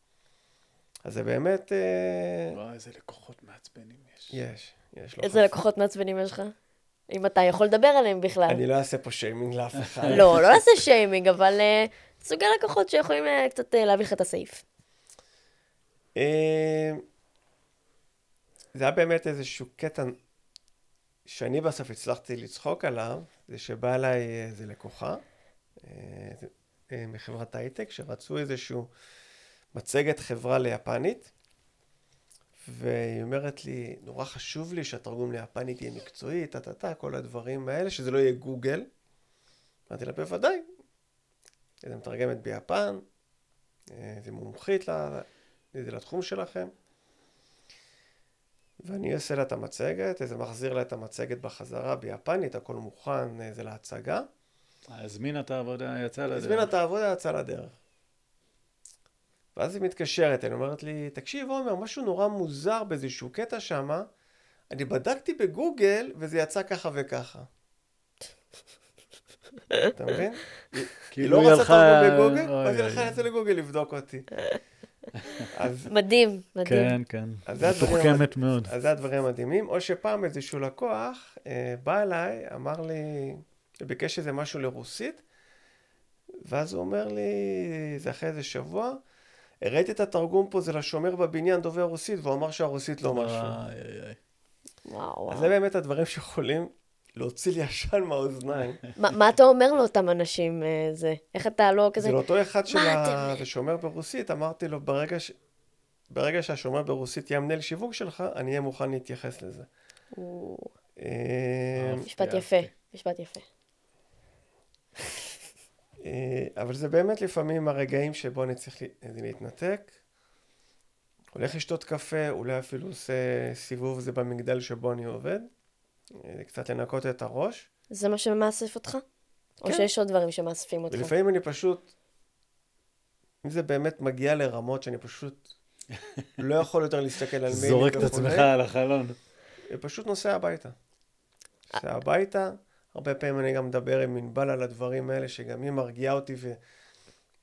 אז זה באמת, אה, וואי, איזה לקוחות מעצבנים יש. יש, יש. לא איזה חס- לקוחות מעצבנים יש לך? אם אתה יכול לדבר עליהם בכלל. אני לא אעשה פה שיימינג לאף (laughs) אחד. לא, לא נעשה שיימינג, אבל אה, סוגי לקוחות שיכולים אה, קצת אה, להביא לך את הסעיף. זה היה באמת איזשהו קטע שאני בסוף הצלחתי לצחוק עליו, זה שבא אליי איזה לקוחה מחברת הייטק, שרצו איזשהו מצגת חברה ליפנית, והיא אומרת לי, נורא חשוב לי שהתרגום ליפנית יהיה מקצועי, טה-טה-טה, כל הדברים האלה, שזה לא יהיה גוגל. אמרתי לה, בוודאי. זה מתרגמת ביפן, אה, זה מומחית זה לתחום שלכם. ואני עושה לה את המצגת, איזה מחזיר לה את המצגת בחזרה ביפנית, הכל מוכן, אה, זה להצגה. הזמינה את העבודה, יצא לדרך. הזמינה את העבודה, יצאה לדרך. ואז היא מתקשרת, היא אומרת לי, תקשיב עומר, משהו נורא מוזר באיזשהו קטע שמה, אני בדקתי בגוגל וזה יצא ככה וככה. אתה מבין? היא כאילו לא רצתה. תרגום בגוגל, אז היא הלכה. לצאת לגוגל לבדוק אותי. אז מדהים, מדהים. כן, כן. אז זה הדברים מתוחכמת מאוד. אז זה הדברים המדהימים. או שפעם איזשהו לקוח אה, בא אליי, אמר לי, ביקש איזה משהו לרוסית, ואז הוא אומר לי, זה אחרי איזה שבוע, הראיתי את התרגום פה, זה לשומר בבניין דובר רוסית, והוא אמר שהרוסית לא משהו. איי, איי, איי. וואו, אז. זה באמת הדברים שיכולים להוציא לי עשן מהאוזניים. (laughs) מה מה אתה אומר לאותם אנשים, אה, זה? איך אתה לא כזה... זה לאותו אחד של מה ה- אתם- זה שומר ברוסית, אמרתי לו, ברגע ש... ברגע שהשומר ברוסית יהיה המנהל שיווק שלך, אני אהיה מוכן להתייחס לזה. אה, משפט. יפה, משפט יפה. אה, אבל זה באמת לפעמים הרגעים שבו אני צריך לה- להתנתק. הולך לשתות קפה, אולי אפילו עושה סיבוב זה במגדל שבו אני עובד. אה, קצת לנקות את הראש. זה מה שמאסף אותך? או כן. שיש עוד דברים שמאספים אותך? ולפעמים אני פשוט, אם זה באמת מגיע לרמות שאני פשוט לא יכול יותר להסתכל על מיילים זורק את עצמך על החלון. אני פשוט נוסע הביתה. נוסע הביתה, הרבה פעמים אני גם מדבר עם ענבל על הדברים האלה, שגם היא מרגיעה אותי, ו...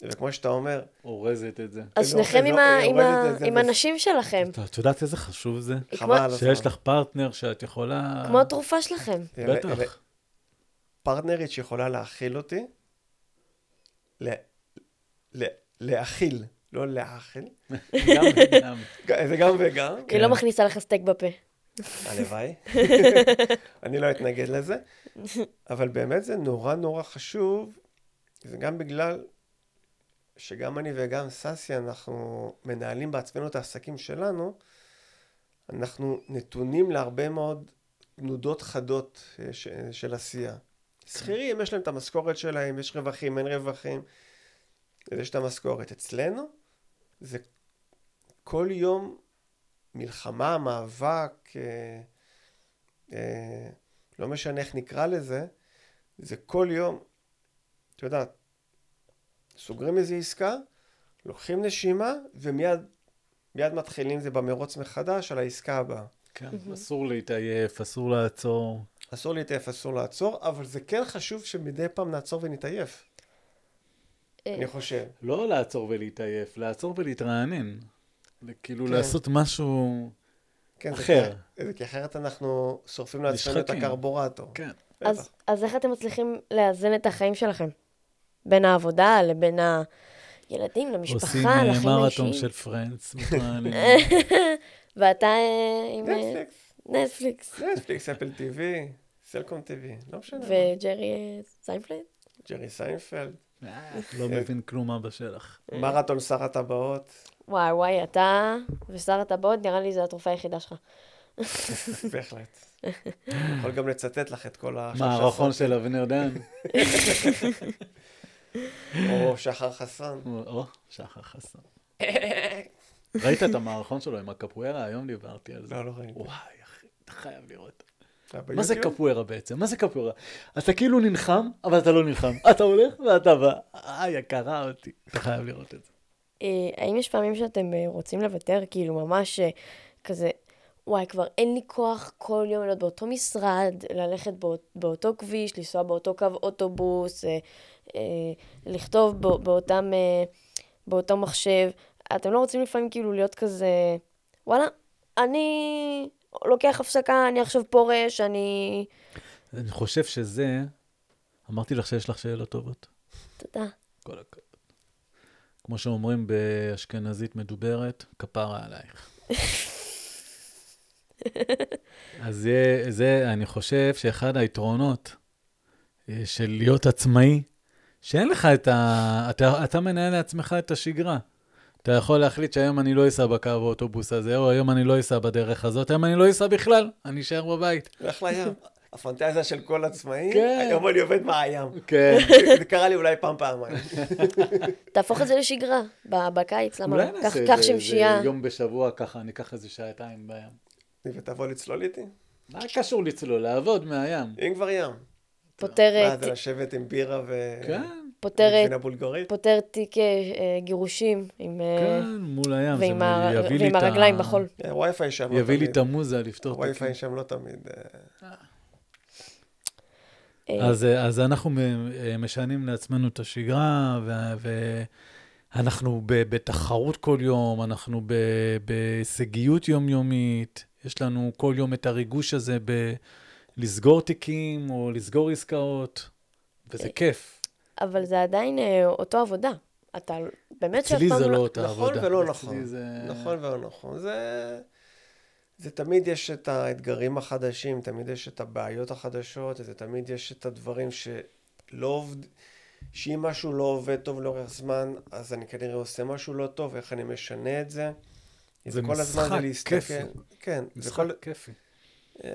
וכמו שאתה אומר, אורזת את זה. אז איזה- שניכם עם איזה- ה- היא עם ה- את זה עם הנשים שלכם. אתה- את יודעת איזה חשוב זה? חבל. שיש לך פרטנר שאת יכולה... כמו התרופה שלכם. בטח. פרטנרית שיכולה להכיל אותי, ל... ל... להכיל, לא להאכיל, גם וגם. ג- (laughs) זה גם וגם, היא לא מכניסה לך סטייק בפה. הלוואי, (laughs) אני לא אתנגד לזה, אבל באמת זה נורא נורא חשוב, זה גם בגלל שגם אני וגם ססי, אנחנו מנהלים בעצמנו את העסקים שלנו, אנחנו נתונים להרבה מאוד תנודות חדות אה, ש- של עשייה. שכירים, יש להם את המשכורת שלהם, יש רווחים, אין רווחים, אז יש את המשכורת. אצלנו זה כל יום מלחמה, מאבק, אה, אה, לא משנה איך נקרא לזה, זה כל יום, את יודעת, סוגרים איזו עסקה, לוקחים נשימה, ומיד מיד מתחילים זה במרוץ מחדש על העסקה הבאה. כן, אסור להתעייף, אסור לעצור. אסור להתעייף, אסור לעצור, אבל זה כן חשוב שמדי פעם נעצור ונתעייף, אה, אני חושב. לא לעצור ולהתעייף, לעצור ולהתרענן. כאילו כן. לעשות משהו כן, זה אחר. כי- זה כי אחרת אנחנו שורפים לעצמנו את. הקרבורטור. כן. אז, בטח. אז איך אתם מצליחים לאזן את החיים שלכם? בין העבודה לבין הילדים, למשפחה, עושים אה, לחיים מרתון האישיים? של Friends. (laughs) מתראיינים. ואתה אה, עם אה, Netflix, Netflix, Netflix, Apple TV, סלקום TV, לא משנה. וג'רי סיינפלד? ג'רי סיינפלד, לא מבין כלום אבא שלך. מרתון שר הטבעות. וואי וואי, אתה ושר הטבעות, נראה לי זו התרופה היחידה שלך. בהחלט. יכול גם לצטט לך את כל השלושה מערכון. של אבנר דן. או שחר חסון. או, שחר חסון. ראית את המערכון שלו עם הקפוארה? היום דיברתי על זה. לא, לא ראיתי. וואי, אחי, אתה חייב לראות. מה זה? קפוארה בעצם? מה זה קפוארה? אתה כאילו נלחם, אבל אתה לא נלחם. אתה הולך ואתה בא. אה, יקרה אותי. אתה חייב לראות את זה. אה, האם יש פעמים שאתם אה, רוצים לוותר, כאילו ממש אה, כזה, וואי, כבר אין לי כוח כל יום להיות באותו משרד, ללכת באות, באותו כביש, לנסוע באותו קו אוטובוס, אה, אה, לכתוב בא, באותם, אה, באותו מחשב. אתם לא רוצים לפעמים כאילו להיות כזה, וואלה, אני לוקח הפסקה, אני עכשיו פורש, אני... אני חושב שזה... אמרתי לך שיש לך שאלות טובות. תודה. כל הכבוד. כמו שאומרים באשכנזית מדוברת, כפרה עלייך. (laughs) אז זה, זה, אני חושב שאחד היתרונות אה, של להיות עצמאי, שאין לך את ה... אתה, אתה מנהל לעצמך את השגרה. אתה יכול להחליט שהיום אני לא אסע בקו האוטובוס הזה, או היום אני לא אסע בדרך הזאת, היום אני לא אסע בכלל, אני אשאר בבית. לך לים. הפנטזיה של כל עצמאי, כן. היום אני עובד מהים. כן. (laughs) זה קרה לי אולי פעם, פעמיים. (laughs) תהפוך את זה לשגרה, בקיץ, למה אולי לא? קח- נעשה איזה- שמשייה. איזה יום בשבוע ככה, ניקח איזה שעתיים בים. ותבוא לצלול איתי? מה קשור לצלול? לעבוד מהים. אם כבר ים. פותר, מה, זה לשבת עם בירה ו... כן, פותר, גבינה בולגרית? פותר תיק אה, אה, גירושים עם, אה, כן, מול הים. ועם, זה ה... יביא לי ועם את ה- הרגליים בחול. כן, וי-פיי שם לא יביא לי תמיד. את המוזה לפתור את וי-פיי הכי. שם לא תמיד. אה, אז, אה, אז אנחנו אה, משנים לעצמנו את השגרה, ו- ואנחנו ב- בתחרות כל יום, אנחנו בהישגיות יומיומית, יש לנו כל יום את הריגוש הזה בלסגור תיקים או לסגור עסקאות, וזה כיף. אבל זה עדיין אותו עבודה. אתה באמת שאף אצלי פעם זה לא אותה נכון עבודה. ולא אצלי נכון. נכון ולא נכון. זה... זה תמיד יש את האתגרים החדשים, תמיד יש את הבעיות החדשות, זה תמיד יש את הדברים שלא עובד... שאם משהו לא עובד טוב לאורך זמן, אז אני כנראה עושה משהו לא טוב, איך אני משנה את זה. זה כל הזמן משחק זה להסתכל. כיפי. כן, זה משחק כל... כיפי. אה,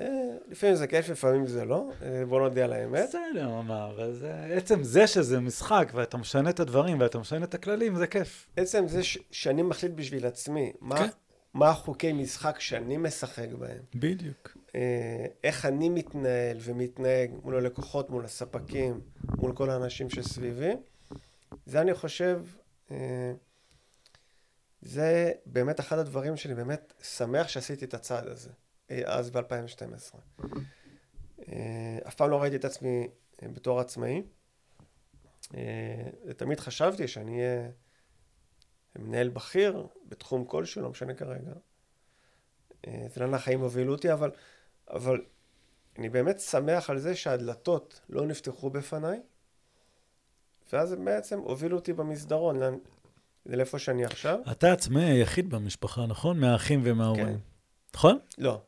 לפעמים זה כיף, לפעמים זה לא. אה, בוא נודה על האמת. בסדר, מה, אבל זה, עצם זה שזה משחק, ואתה משנה את הדברים, ואתה משנה את הכללים, זה כיף. עצם זה ש... שאני מחליט בשביל עצמי, מה, כן. מה החוקי משחק שאני משחק בהם. בדיוק. אה, איך אני מתנהל ומתנהג מול הלקוחות, מול הספקים, מול כל האנשים שסביבי. זה אני חושב, אה, זה באמת אחד הדברים שאני באמת שמח שעשיתי את הצעד הזה, אה, אז ב-2012. אף פעם לא ראיתי את עצמי בתור עצמאי. תמיד חשבתי שאני אהיה מנהל בכיר בתחום כלשהו, לא משנה כרגע. אה, זה לאן החיים הובילו אותי, אבל, אבל אני באמת שמח על זה שהדלתות לא נפתחו בפניי, ואז הם בעצם הובילו אותי במסדרון, לאן- לאיפה שאני עכשיו. אתה עצמאי היחיד במשפחה, נכון? מהאחים ומההורים. כן. נכון? לא.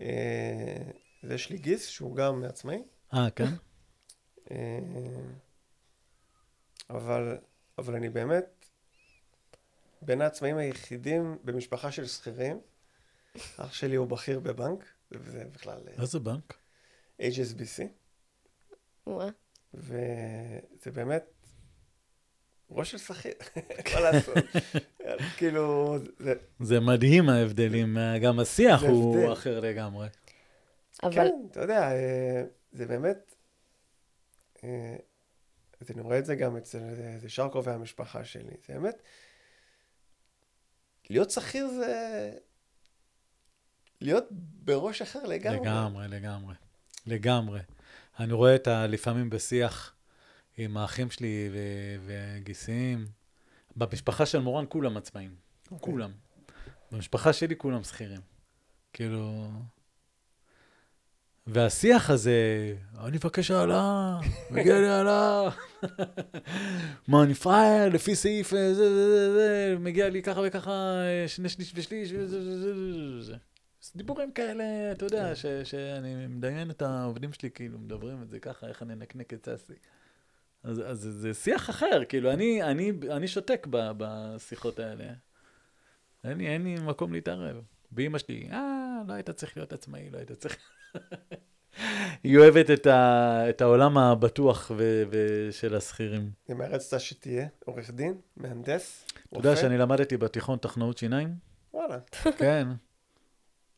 אה, יש לי גיס שהוא גם עצמאי, אה, כן? אה, אבל, אבל אני באמת בין העצמאים היחידים במשפחה של שכירים. אח שלי הוא בכיר בבנק, וזה בכלל אה, איזה בנק? HSBC. וואה. וזה באמת ראש של שכיר, (laughs) מה לעשות? (laughs) כאילו, זה, זה מדהים ההבדלים, גם השיח הוא הבדל. אחר לגמרי. אבל כן, אתה יודע, אה, זה באמת, אה, אז אני רואה את זה גם אצל אה, זה שאר קרובי המשפחה שלי, זה באמת, להיות שכיר זה להיות בראש אחר לגמרי. לגמרי, לגמרי. לגמרי. אני רואה את ה... לפעמים בשיח עם האחים שלי ו- וגיסים. במשפחה של מורן כולם עצמאים. כולם. במשפחה שלי כולם שכירים. כאילו... והשיח הזה, אני מבקש העלאה, מגיע לי העלאה. (laughs) מה, אני פראייר, לפי סעיף אה, זה, זה, זה, זה, מגיע לי ככה וככה, אה, שני שליש ושליש, וזה, זה, זה, זה, דיבורים כאלה, אתה יודע, ש, שאני מדיין את העובדים שלי, כאילו, מדברים את זה ככה, איך אני אנקנק את סאסי. אז, אז זה, שיח אחר, כאילו, אני, אני, אני שותק ב, בשיחות האלה. אין לי, אין לי מקום להתערב. באמא שלי, אה, לא היית צריך להיות עצמאי, לא היית צריך... היא אוהבת את, ה, את העולם הבטוח ו, ושל השכירים. אם רצית שתהיה עורך דין, מהנדס, אתה יודע שאני למדתי בתיכון טכנאות שיניים? וואלה, (laughs) כן.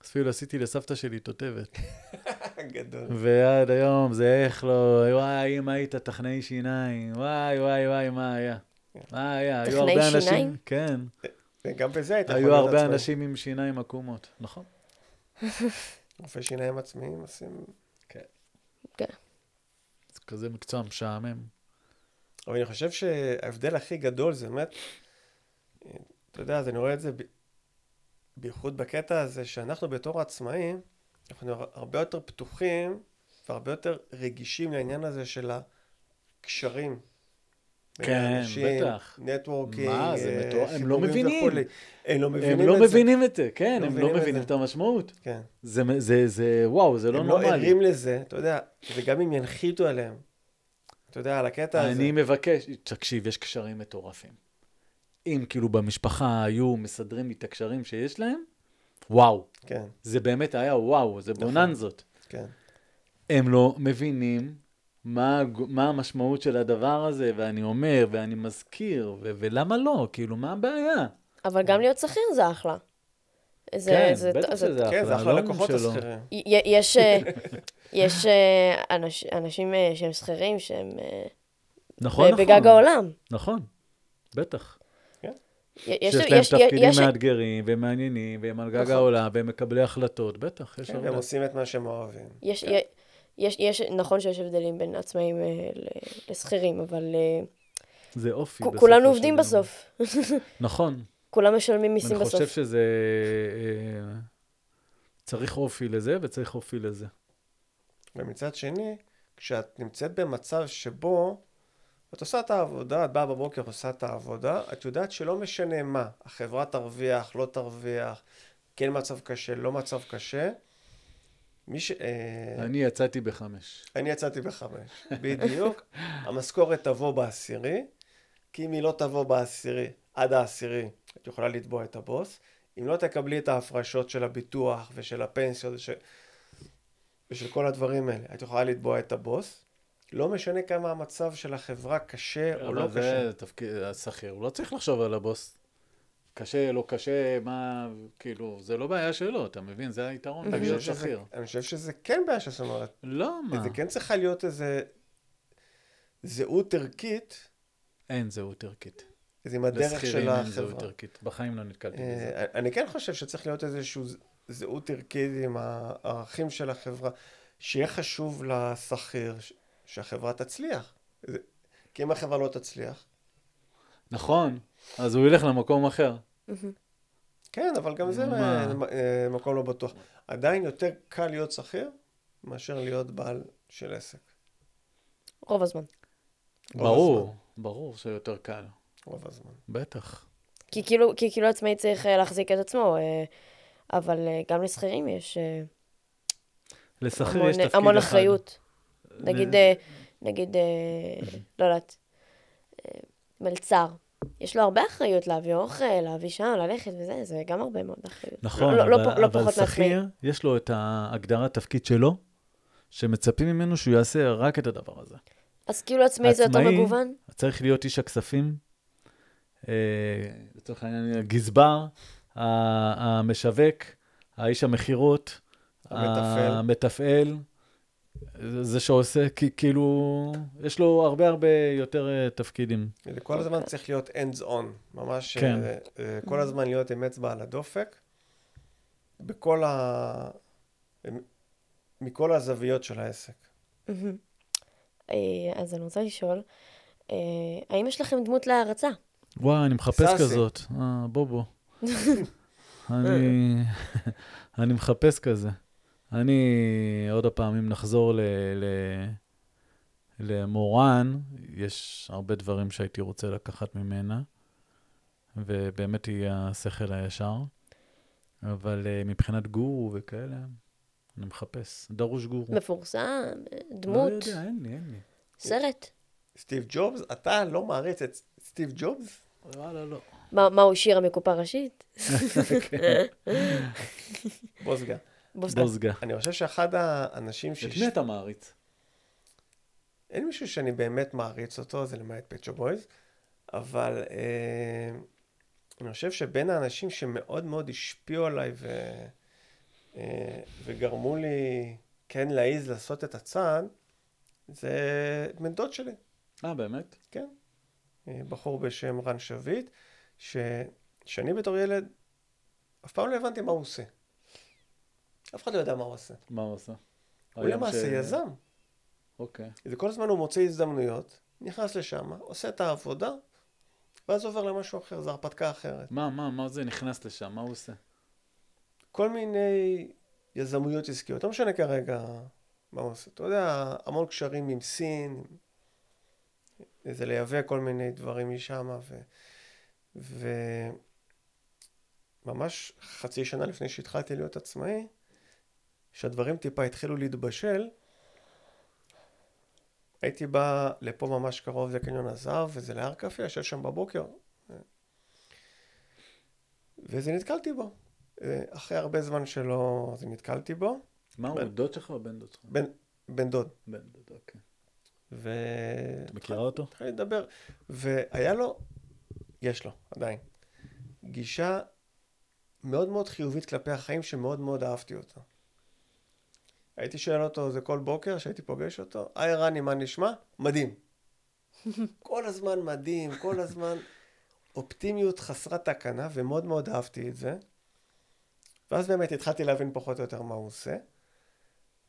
אז אפילו עשיתי לסבתא שלי תותבת. (laughs) גדול. ועד היום זה איך לא, וואי, אם היית טכנאי שיניים, וואי, וואי, וואי, מה היה? מה היה? היו טכנאי הרבה שיניים? אנשים, כן. וגם בזה היית יכול היו להיות הרבה עצמאי. אנשים עם שיניים עקומות, נכון? (laughs) רופאי שיניים עצמיים עושים... זה כזה מקצוע משעמם. אבל אני חושב שההבדל הכי גדול זה באמת, אתה יודע, אז אני רואה את זה ב... בייחוד בקטע הזה שאנחנו בתור עצמאים, אנחנו הרבה יותר פתוחים והרבה יותר רגישים לעניין הזה של הקשרים. כן, האנשים, בטח. נטוורקינג, מה, זה אה, מטורף, הם לא מבינים. וכולי. הם לא מבינים הם לא את זה. מבינים את זה, כן, לא הם לא את מבינים זה. את המשמעות. כן. זה, זה, זה, וואו, זה לא הם לא נורמלי. ערים לזה, אתה יודע, וגם אם ינחיתו עליהם, אתה יודע, על הקטע הזה. אני מבקש, תקשיב, יש קשרים מטורפים. אם כאילו במשפחה היו מסדרים לי את הקשרים שיש להם, וואו, כן, זה באמת היה וואו, זה נכון. בוננזות. כן. הם לא מבינים מה, מה המשמעות של הדבר הזה, ואני אומר, ואני מזכיר, ו- ולמה לא? כאילו, מה הבעיה? אבל גם להיות שכיר זה אחלה. זה, כן, זה, בטח זה, שזה כן, זה אחלה, אחלה לא לקוחות שלא. השכירים. י- יש, אה, (laughs) יש אה, אנש, אנשים אה, שהם שכירים שהם נכון, ב- נכון. בגג העולם. נכון, בטח. י- יש, שיש להם יש, תפקידים יש, מאתגרים ומעניינים, והם על גג נכון. העולם, והם מקבלי החלטות, בטח, יש כן, הרבה. והם עושים את מה שהם אוהבים. יש, כן. יש, יש, נכון שיש הבדלים בין עצמאים אה, לשכירים, אבל אה, זה אופי. כולנו עובדים. בסוף. (laughs) נכון. כולם משלמים מיסים אני בסוף. חושב שזה... אה, צריך אופי לזה וצריך אופי לזה. ומצד שני, כשאת נמצאת במצב שבו את עושה את העבודה, את באה בבוקר, עושה את העבודה, את יודעת שלא משנה מה, החברה תרוויח, לא תרוויח, כן מצב קשה, לא מצב קשה. מי ש... אה, אני יצאתי בחמש. אני יצאתי בחמש, בדיוק. (laughs) המשכורת תבוא בעשירי, כי אם היא לא תבוא בעשירי, עד העשירי, את יכולה לתבוע את הבוס. אם לא תקבלי את ההפרשות של הביטוח ושל הפנסיות וש... ושל כל הדברים האלה, את יכולה לתבוע את הבוס. לא משנה כמה המצב של החברה קשה או לא אבל קשה. זה תפקיד השכיר, הוא לא צריך לחשוב על הבוס. קשה, לא קשה, מה, כאילו, זה לא בעיה שלו, אתה מבין? זה היתרון בלהיות שזה- שכיר. אני חושב שזה כן בעיה זאת אומרת, לא, מה? זה כן צריכה להיות איזה זהות ערכית, אין זהות ערכית. אז עם הדרך של אין זהות החברה. ערכית. בחיים לא נתקלתי בזה. אה, אני כן חושב שצריך להיות איזושהי ז- זהות ערכית עם הערכים של החברה, שיהיה חשוב לשכיר שהחברה תצליח. זה- כי אם החברה לא תצליח, נכון, אז הוא ילך למקום אחר. כן, אבל גם זה? אה, מקום לא בטוח. עדיין יותר קל להיות שכיר מאשר להיות בעל של עסק. רוב הזמן. ברור. ברור שיותר קל. רוב הזמן. בטח. כי כאילו, כי כאילו עצמאי צריך אה, להחזיק את עצמו, אה, אבל גם לשכירים יש לשכיר יש תפקיד אחד. המון אחריות. נגיד, נגיד, לא יודעת, מלצר. יש לו הרבה אחריות להביא אוכל, להביא שם, ללכת וזה, זה גם הרבה מאוד אחריות. נכון, לא, לא, אבל, לא, לא אבל פחות מעצמאי. שכיר, יש לו את ההגדרת תפקיד שלו, שמצפים ממנו שהוא יעשה רק את הדבר הזה. אז כאילו עצמאי זה יותר עצמאי- מגוון? צריך להיות איש הכספים, אה, לצורך העניין, הגזבר, המשווק, האיש המכירות, המתפעל. המתפעל, זה שעושה, כי- כאילו, יש לו הרבה הרבה יותר אה, תפקידים. כל הזמן צריך להיות hands on, ממש כן. אה, אה, כל הזמן להיות עם אצבע על הדופק, בכל ה... מכל הזוויות של העסק. אה, אז אני רוצה לשאול, אה, האם יש לכם דמות להערצה? וואי, אני מחפש. כזאת. אה, בוא בוא. (laughs) אני, (laughs) אני מחפש כזה. אני, עוד פעם, אם נחזור ל, ל, למורן, יש הרבה דברים שהייתי רוצה לקחת ממנה, ובאמת היא השכל הישר. אבל uh, מבחינת גורו וכאלה, אני מחפש. דרוש גורו. מפורסם, דמות, לא יודע, אין לי, אין לי. סרט. סטיב ג'ובס, אתה לא מעריץ את סטיב ג'ובס? וואלה, לא. מה מה הוא שיר המקופה ראשית? (laughs) (laughs) בוסגה. בוזגה. אני חושב שאחד האנשים את שיש... מי אתה מעריץ? אין מישהו שאני באמת מעריץ אותו, זה למעט פצ'ו בויז, אבל אה, אני חושב שבין האנשים שמאוד מאוד השפיעו עליי ו, אה, וגרמו לי כן להעיז לעשות את הצעד, זה בן דוד שלי, אה, באמת? כן. אה, בחור בשם רן שביט, ש, שאני בתור ילד אף פעם לא הבנתי מה הוא עושה. אף אחד לא יודע מה הוא עושה. מה הוא עושה? הוא למעשה ש- יזם. אוקיי. זה כל הזמן הוא מוצא הזדמנויות, נכנס לשם, עושה את העבודה, ואז עובר למשהו אחר, זו הרפתקה אחרת. מה, מה, מה זה נכנס לשם? מה הוא עושה? כל מיני יזמויות עסקיות, לא משנה כרגע מה הוא עושה. אתה יודע, המון קשרים עם סין, זה לייבא כל מיני דברים משם, ו... וממש חצי שנה לפני שהתחלתי להיות עצמאי, שהדברים טיפה התחילו להתבשל, הייתי בא לפה ממש קרוב לקניון הזהב, וזה להר קפה, יושב שם בבוקר, וזה נתקלתי בו. אחרי הרבה זמן שלא, אז נתקלתי בו, מה הוא, דוד שלך או בן דוד שלך? בן, בן דוד. בן דוד, אוקיי. ו... את מכירה אותו? התחלתי לדבר, והיה לו, יש לו עדיין, גישה מאוד מאוד חיובית כלפי החיים, שמאוד מאוד אהבתי אותה. הייתי שואל אותו זה כל בוקר שהייתי פוגש אותו, היי רני, מה נשמע? מדהים. (laughs) כל הזמן מדהים, כל הזמן אופטימיות חסרת תקנה, ומאוד מאוד אהבתי את זה. ואז באמת התחלתי להבין פחות או יותר מה הוא עושה.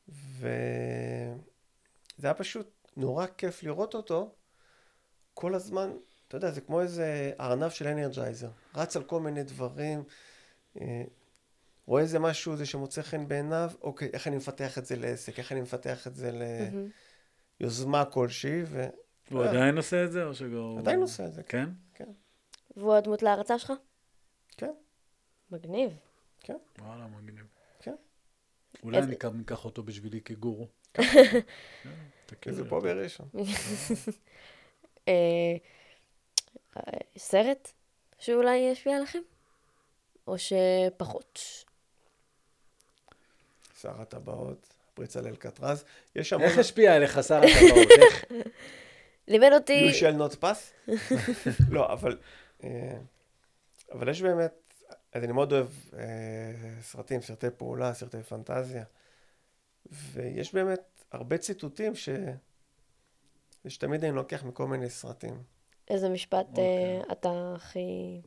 וזה היה פשוט נורא כיף לראות אותו כל הזמן, אתה יודע, זה כמו איזה ארנב של אנרג'ייזר. רץ על כל מיני דברים, אה, רואה איזה משהו זה שמוצא חן בעיניו, אוקיי, איך אני מפתח את זה לעסק, איך אני מפתח את זה. ליוזמה כלשהי, ו... הוא אה. עדיין עושה את זה, או שגם... עדיין עושה את זה, כן? והוא הדמות להערצה שלך? כן. מגניב. וואלה, מגניב. כן. אולי אני אקח- אותו בשבילי כגורו. (laughs) כי תכיר זה. פה בראשון. (laughs) אה, אה, סרט שאולי ישפיע עליכם? או שפחות? שר הטבעות, פריצה לאלקטרז. יש המון... איך השפיע עליך שר הטבעות? איך? (laughs) לימד אותי... You shall not pass? (laughs) לא, אבל... אה, אבל יש באמת... אז אני מאוד אוהב אה, סרטים, סרטי פעולה, סרטי פנטזיה. ויש באמת הרבה ציטוטים ש... שתמיד אני לוקח מכל מיני סרטים. איזה משפט אוקיי. אה, אתה הכי...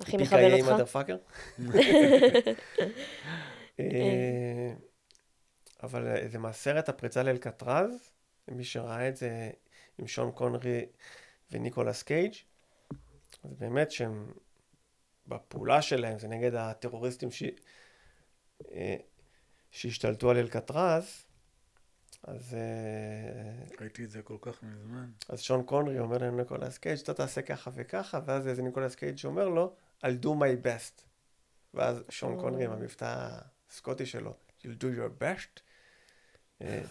הכי פיקאי מכוון עם אותך? מודרפאקר. (laughs) אה, אבל זה מהסרט הפריצה לאלקטרז, מי שראה את זה עם שון קונרי וניקולס קייג', אז באמת שהם בפעולה שלהם, זה נגד הטרוריסטים ש... אה, שהשתלטו על אלקטרז, אז, אה, ראיתי את זה כל כך מזמן. אז שון קונרי אומר לניקולס קייג', אתה תעשה ככה וככה, ואז איזה ניקולס קייג' אומר לו, I'll do my best. ואז שון קונרי עם המבטא הסקוטי שלו, you'll do your best. אה,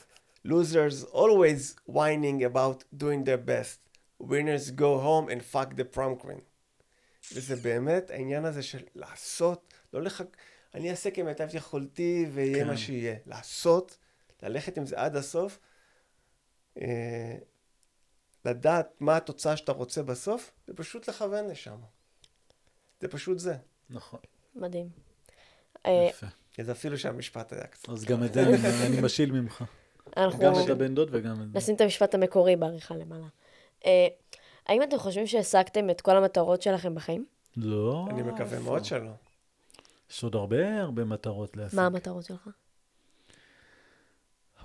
losers always whining about doing their best. winners go home and fuck the prom queen. וזה באמת העניין הזה של לעשות, לא לחכ... אני אעשה כמיטב יכולתי ויהיה כן. מה שיהיה. לעשות, ללכת עם זה עד הסוף, אה, לדעת מה התוצאה שאתה רוצה בסוף, ופשוט לכוון לשם. זה פשוט זה. נכון. מדהים. אה, יפה. זה אפילו שהמשפט היה קצת. אז גם את זה אני- משיל ממך. גם את הבן דוד וגם את זה. נשים את המשפט המקורי בעריכה למעלה. אה, האם אתם חושבים שהשגתם את כל המטרות שלכם בחיים? לא. אני מקווה מאוד שלא. יש עוד הרבה הרבה מטרות להשיג. מה המטרות שלך?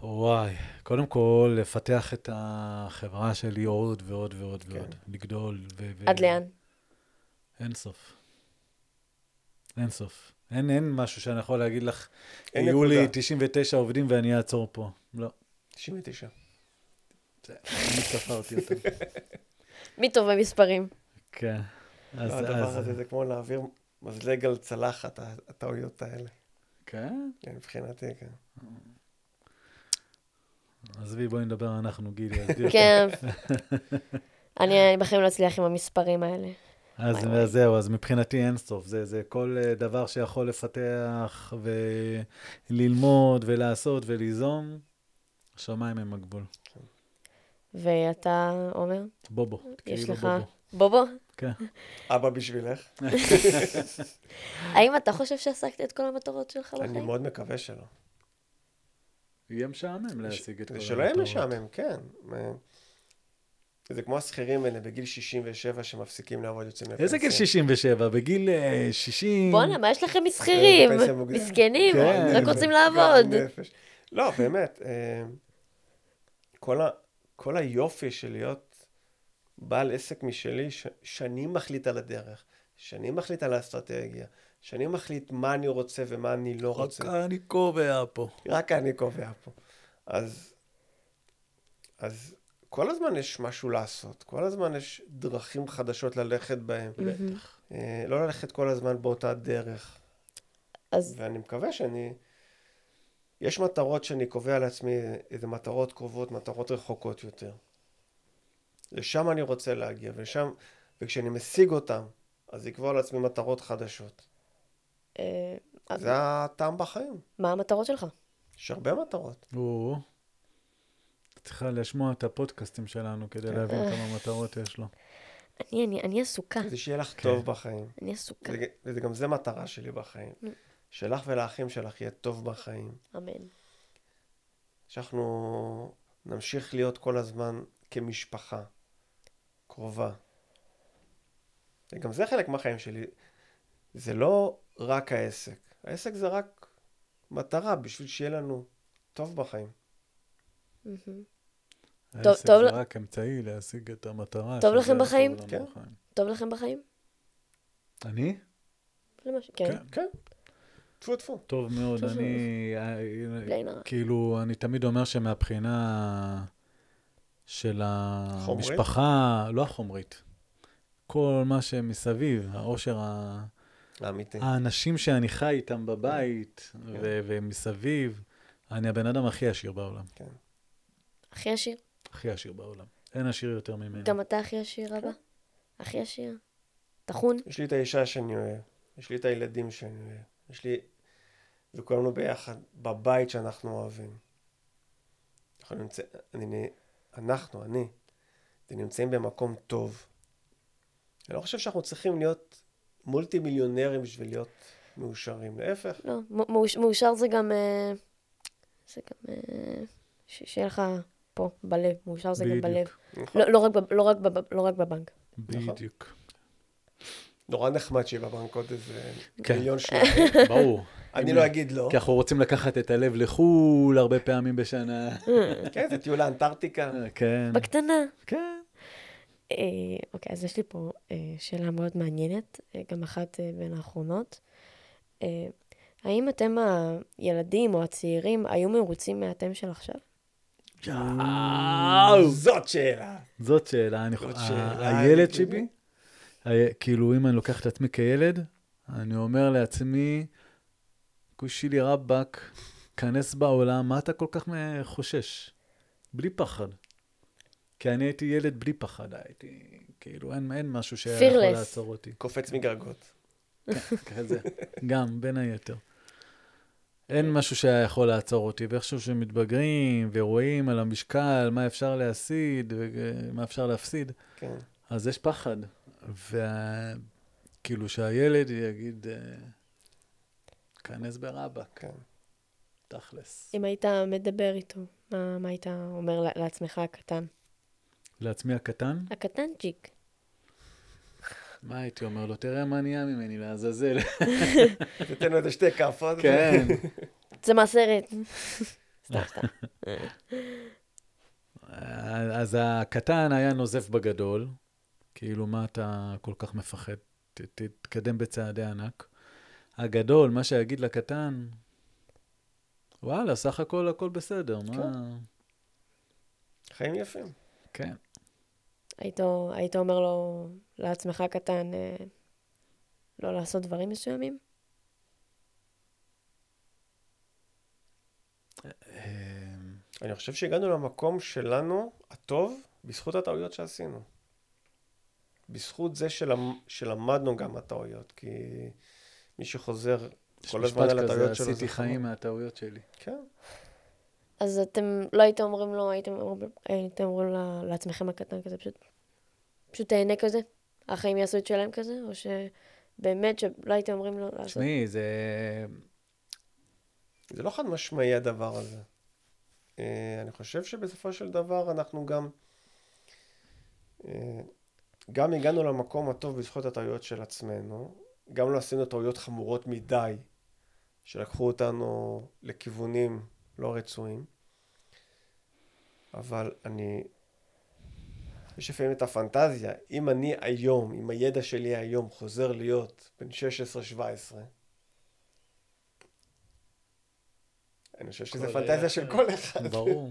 וואי, קודם כל, לפתח את החברה שלי עוד ועוד ועוד כן. ועוד. לגדול ו... ו- עד לאן? אין סוף. אין סוף. אין, אין משהו שאני יכול להגיד לך, יהיו לי נקודה. 99 עובדים ואני אעצור פה. לא. 99. זה- אני ספרתי אותם. מי טוב במספרים? כן. אז, לא, הדבר אז, הזה זה כמו להעביר מזלג על צלחת, הטעויות האלה. כן? כן, מבחינתי, כן. עזבי, בואי נדבר אנחנו, גילי. (laughs) כן. אני אני בחיים לא אצליח עם המספרים האלה. אז וואי. זהו, אז מבחינתי אין סוף. זה, זה כל אה, דבר שיכול לפתח וללמוד ולעשות וליזום, השמיים הם הגבול. ואתה, עומר? בובו. יש כאילו לך- בובו. בובו, כן. אבא בשבילך. (laughs) האם אתה חושב שהשגת את כל המטרות שלך אני בחיים? מאוד מקווה שלא. יהיה משעמם להשיג את כל זה שלא יהיה המטרות. משעמם, כן. אה, זה כמו השכירים האלה בגיל 67 שמפסיקים לעבוד, יוצאים לפנסיה. איזה גיל 67? בגיל אה, 60? בואנה, מה יש לכם משכירים? מוקדמת. מסכנים, כן. רק רוצים לעבוד. לא, באמת, אה, כל, ה, כל היופי של להיות בעל עסק משלי, ש, שאני מחליט על הדרך, שאני מחליט על האסטרטגיה, שאני מחליט מה אני רוצה ומה אני לא רוצה. רק אני קובע פה. רק אני קובע פה. אז, אז כל הזמן יש משהו לעשות, כל הזמן יש דרכים חדשות ללכת בהן. בטח. אה, לא ללכת כל הזמן באותה דרך. אז ואני מקווה שאני... יש מטרות שאני קובע לעצמי, איזה מטרות קרובות, מטרות רחוקות יותר. לשם אני רוצה להגיע, ולשם, וכשאני משיג אותם, אז לקבוע לעצמי מטרות חדשות. אה, זה הטעם בחיים. מה המטרות שלך? יש הרבה מטרות. צריכה לשמוע את הפודקאסטים שלנו כדי להבין כמה מטרות יש לו. אני, אני, אני עסוקה, זה שיהיה לך כן. טוב בחיים. אני עסוקה. זה- וזה גם זה מטרה שלי בחיים. שלך ולאחים שלך יהיה טוב בחיים. אמן. שאנחנו נמשיך להיות כל הזמן כמשפחה קרובה. וגם זה חלק מהחיים שלי. זה לא רק העסק. העסק זה רק מטרה בשביל שיהיה לנו טוב בחיים. טוב- העסק טוב זה רק אמצעי להשיג את המטרה. טוב לכם בחיים? כן. בחיים. טוב לכם בחיים? אני? כן. כן. כן. טפו טפו. טוב מאוד, אני... עין הרע. כאילו, אני תמיד אומר שמבחינה של חומרית? המשפחה, לא החומרית, כל מה שמסביב, העושר, ה- האמיתי. האנשים שאני חי איתם בבית כן. ומסביב, אני הבן אדם הכי עשיר בעולם. כן. הכי עשיר? הכי עשיר בעולם. אין עשיר יותר ממני. גם אתה הכי עשיר, אבא? הכי עשיר? טחון? יש לי את האישה שאני אוהב. יש לי את הילדים שאני אוהב. יש לי... וכולנו ביחד בבית שאנחנו אוהבים. אנחנו נמצא... אני... אנחנו, אני, נמצאים במקום טוב. אני לא חושב שאנחנו צריכים להיות מולטי מיליונרים בשביל להיות מאושרים. להפך. לא, מאוש- מאושר זה גם... אה, זה גם... אה, שיהיה לך פה, בלב. מאושר זה גם בלב. נכון. לא לא רק לא רק לא רק בבנק. נכון. בדיוק. נורא נחמד שיהיה בבנק עוד איזה כן. מיליון (laughs) שניים. ברור. אני לא אגיד לא. כי אנחנו רוצים לקחת את הלב לחו"ל הרבה פעמים בשנה. כן, זה טיול לאנטארקטיקה. כן. בקטנה. כן. אה, אוקיי, אז יש לי פה אה, שאלה מאוד מעניינת, אה, גם אחת אה, בין האחרונות. אה, האם אתם הילדים או הצעירים היו מרוצים מהאתם של עכשיו? זאת שאלה. זאת שאלה. אני זאת חושב, שאלה, הילד שלי, כאילו, אם אני לוקח את עצמי כילד, אני אומר לעצמי, כושי לי רבאק, כנס בעולם, מה אתה כל כך חושש? בלי פחד. כי אני הייתי ילד בלי פחד, הייתי, כאילו, אין, אין משהו שיכול. לעצור אותי. קופץ מגגות. כזה, גם, בין היתר. אין משהו שהיה יכול לעצור אותי, ואיכשהו שמתבגרים ורואים על המשקל מה אפשר להסיד ומה אפשר להפסיד, כן. אז יש פחד. וכאילו שהילד יגיד, אה, כנס ברבאק, כן. תכלס. אם היית מדבר איתו, מה, מה היית אומר לעצמך הקטן? לעצמי הקטן, הקטנצ'יק. מה הייתי אומר לו? תראה מה נהיה ממני, לעזאזל. תתן לו איזה שתי כאפות. כן. (laughs) זה מהסרט. סתם, סתם. אז הקטן היה נוזף בגדול, כאילו, מה אתה כל כך מפחד? ת- תתקדם בצעדי ענק. הגדול, מה שיגיד לקטן, וואלה, סך הכל הכל בסדר, מה... כן. חיים יפים. כן. היית, היית אומר לו, לעצמך קטן, אה, לא לעשות דברים מסוימים? אמ, אני חושב שהגענו למקום שלנו, הטוב, בזכות הטעויות שעשינו. בזכות זה שלמ... שלמדנו גם מהטעויות, כי מי שחוזר כל הזמן על הטעויות שלו, עשיתי חיים. מהטעויות שלי. כן. אז אתם לא הייתם אומרים לו, הייתם, אומרים- הייתם אומרים לה- לעצמכם הקטן כזה, פשוט, פשוט תהנה כזה? החיים יעשו את שלהם כזה? או שבאמת שלא הייתם אומרים לו לעשות? תשמעי, זה... זה לא חד משמעי הדבר הזה. אה, אני חושב שבסופו של דבר אנחנו גם, אה, גם הגענו למקום הטוב בזכות הטעויות של עצמנו, גם לא עשינו טעויות חמורות מדי, שלקחו אותנו לכיוונים לא רצויים, אבל אני, יש לפעמים את הפנטזיה, אם אני היום, עם הידע שלי היום, חוזר להיות בן 16-17, אני חושב שזו כל פנטזיה של. כל אחד. ברור.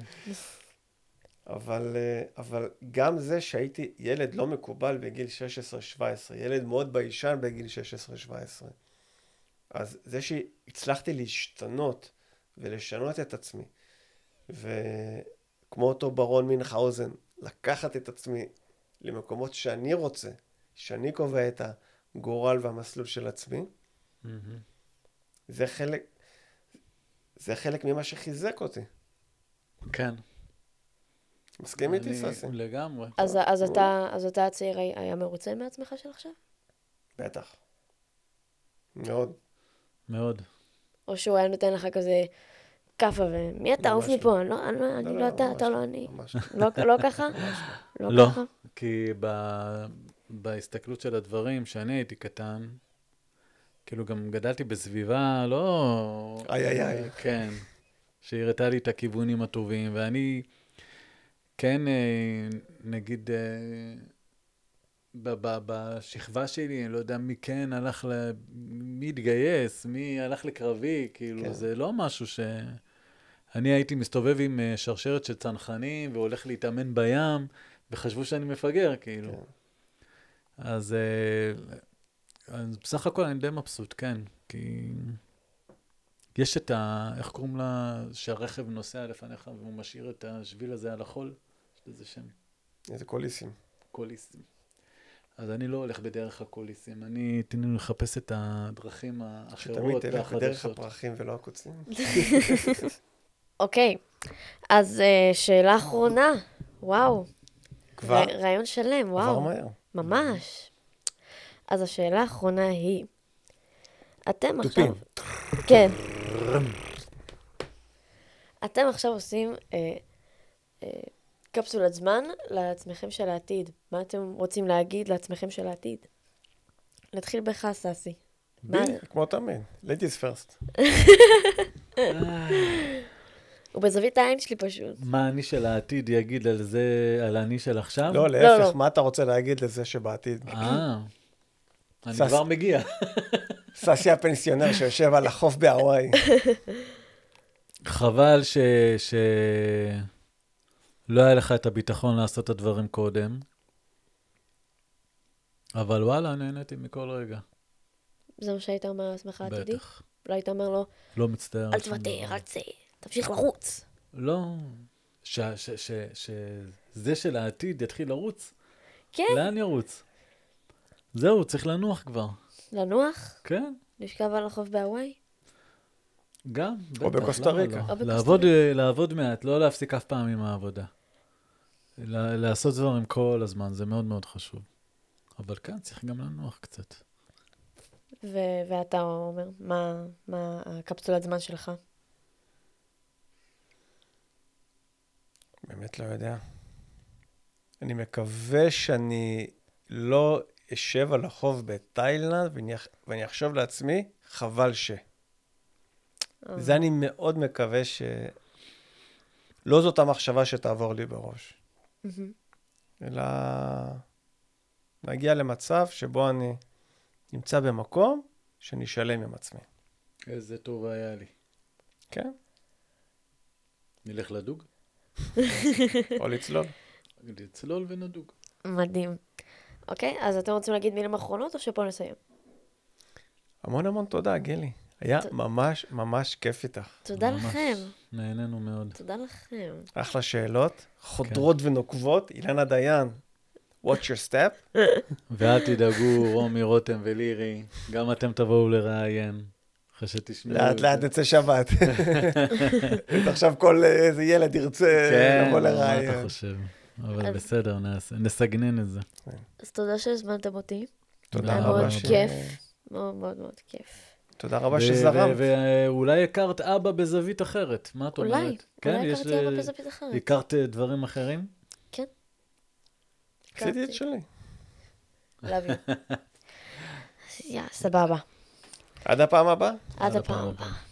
(laughs) אבל, אה, אבל גם זה שהייתי ילד לא מקובל בגיל 16-17, ילד מאוד ביישן בגיל 16-17, אז זה שהצלחתי להשתנות ולשנות את עצמי, וכמו אותו ברון מינכהאוזן, לקחת את עצמי למקומות שאני רוצה, שאני קובע את הגורל והמסלול של עצמי, מהמם. זה חלק, זה חלק ממה שחיזק אותי. כן. מסכים איתי, ססי? לגמרי. אז, אז, אתה, אז אתה הצעיר היה מרוצה מעצמך של עכשיו? בטח. מאוד. מאוד. או שהוא היה נותן לך כזה כאפה, ומי אתה? עוף מפה, אני לא, אני לא, אני לא אתה, אתה לא אני. (laughs) לא, לא ככה? לא לא. ככה? כי ב... בהסתכלות של הדברים, כשאני הייתי קטן, כאילו גם גדלתי בסביבה לא... איי, איי, איי. כן. שהראתה לי את הכיוונים הטובים, ואני כן, אה, נגיד, אה, בשכבה שלי, אני לא יודע מי כן הלך ל... מי התגייס, מי הלך לקרבי, כאילו, כן. זה לא משהו ש... אני הייתי מסתובב עם אה, שרשרת של צנחנים והולך להתאמן בים, וחשבו שאני מפגר, כאילו. כן. אז, אה, אז בסך הכל אני די מבסוט, כן. כי יש את ה... איך קוראים לה? שהרכב נוסע לפניך והוא משאיר את השביל הזה על החול? יש לזה שם. איזה קוליסים. קוליסים. אז אני לא הולך בדרך הקוליסים, אני תן לי לחפש את הדרכים שתמיד האחרות תלך בדרך והחדשות. הפרחים ולא הקוצים. (laughs) (laughs) אוקיי, אז אה, שאלה אחרונה. וואו. כבר? ר- רעיון שלם, וואו. מהר. ממש. אז השאלה האחרונה היא, אתם עכשיו... תופים. כן. אתם עכשיו עושים אה, אה, קפסולת זמן לעצמכם של העתיד. מה אתם רוצים להגיד לעצמכם של העתיד? נתחיל בך, ססי. בי, מה- כמו תמיד. ladies first. (laughs) הוא בזווית העין שלי פשוט. מה אני של העתיד יגיד על זה, על אני של עכשיו? לא, לא. להפך, מה אתה רוצה להגיד לזה שבעתיד? אה, אני סס- כבר מגיע. ססי הפנסיונר שיושב על החוף בהוואי. (laughs) חבל ש... ש... לא היה לך את הביטחון לעשות את הדברים קודם, אבל וואלה, נהניתי מכל רגע. זה מה שהיית אומר לעצמך העתידי? בטח. לא היית אומר לו, לא מצטער. אל תוותר. אל תצא, תמשיך לרוץ. לא, ש... ש... ש... ש... זה של העתיד יתחיל לרוץ. כן, לאן ירוץ? זהו, צריך לנוח כבר. לנוח, כן, לשכב על החוף בהוואי. גם. או בקוסטה ריקה. לא? או בקוסטה לעבוד, לעבוד מעט, לא להפסיק אף פעם עם העבודה. ל- לעשות דברים כל הזמן, זה מאוד מאוד חשוב. אבל כאן צריך גם לנוח קצת. ו- ואתה אומר, מה, מה הקפסולת זמן שלך? באמת לא יודע. אני מקווה שאני לא אשב על החוף בתאילנד ואני, ואני אחשוב לעצמי, חבל ש. זה אני מאוד מקווה ש... לא זאת המחשבה שתעבור לי בראש, מהמם. אלא להגיע למצב שבו אני נמצא במקום שאני שלם עם עצמי. איזה טוב היה לי. כן? נלך לדוג? או לצלול. לצלול ונדוג. מדהים. אוקיי, אז אתם רוצים להגיד מילים אחרונות או שפה נסיים? המון המון תודה, גילי. היה ת- ממש ממש כיף איתך. תודה ממש. לכם. נהנינו מאוד. תודה לכם. אחלה שאלות, חודרות ונוקבות. אילנה דיין, watch your step. (laughs) ואל תדאגו, רומי, רותם ולירי, גם אתם תבואו לראיין. אחרי שתשמעו. לאט את לאט זה. נצא שבת. (laughs) עכשיו כל אה, איזה ילד ירצה כן, לבוא מה אתה. חושב? אבל בסדר, נסגנן את זה. אז תודה שהזמנתם אותי. תודה היה מאוד רבה. מאוד ש- כיף. מאוד מאוד מאוד כיף. תודה רבה שזרמת. ואולי הכרת אבא בזווית אחרת, מה את אומרת? אולי, כן, אולי יש הכרתי אבא ל- בזווית אחרת. הכרת אה, דברים אחרים? עשיתי את שלי. Love you. (laughs) יא, סבבה. עד הפעם הבאה. עד הפעם הבאה.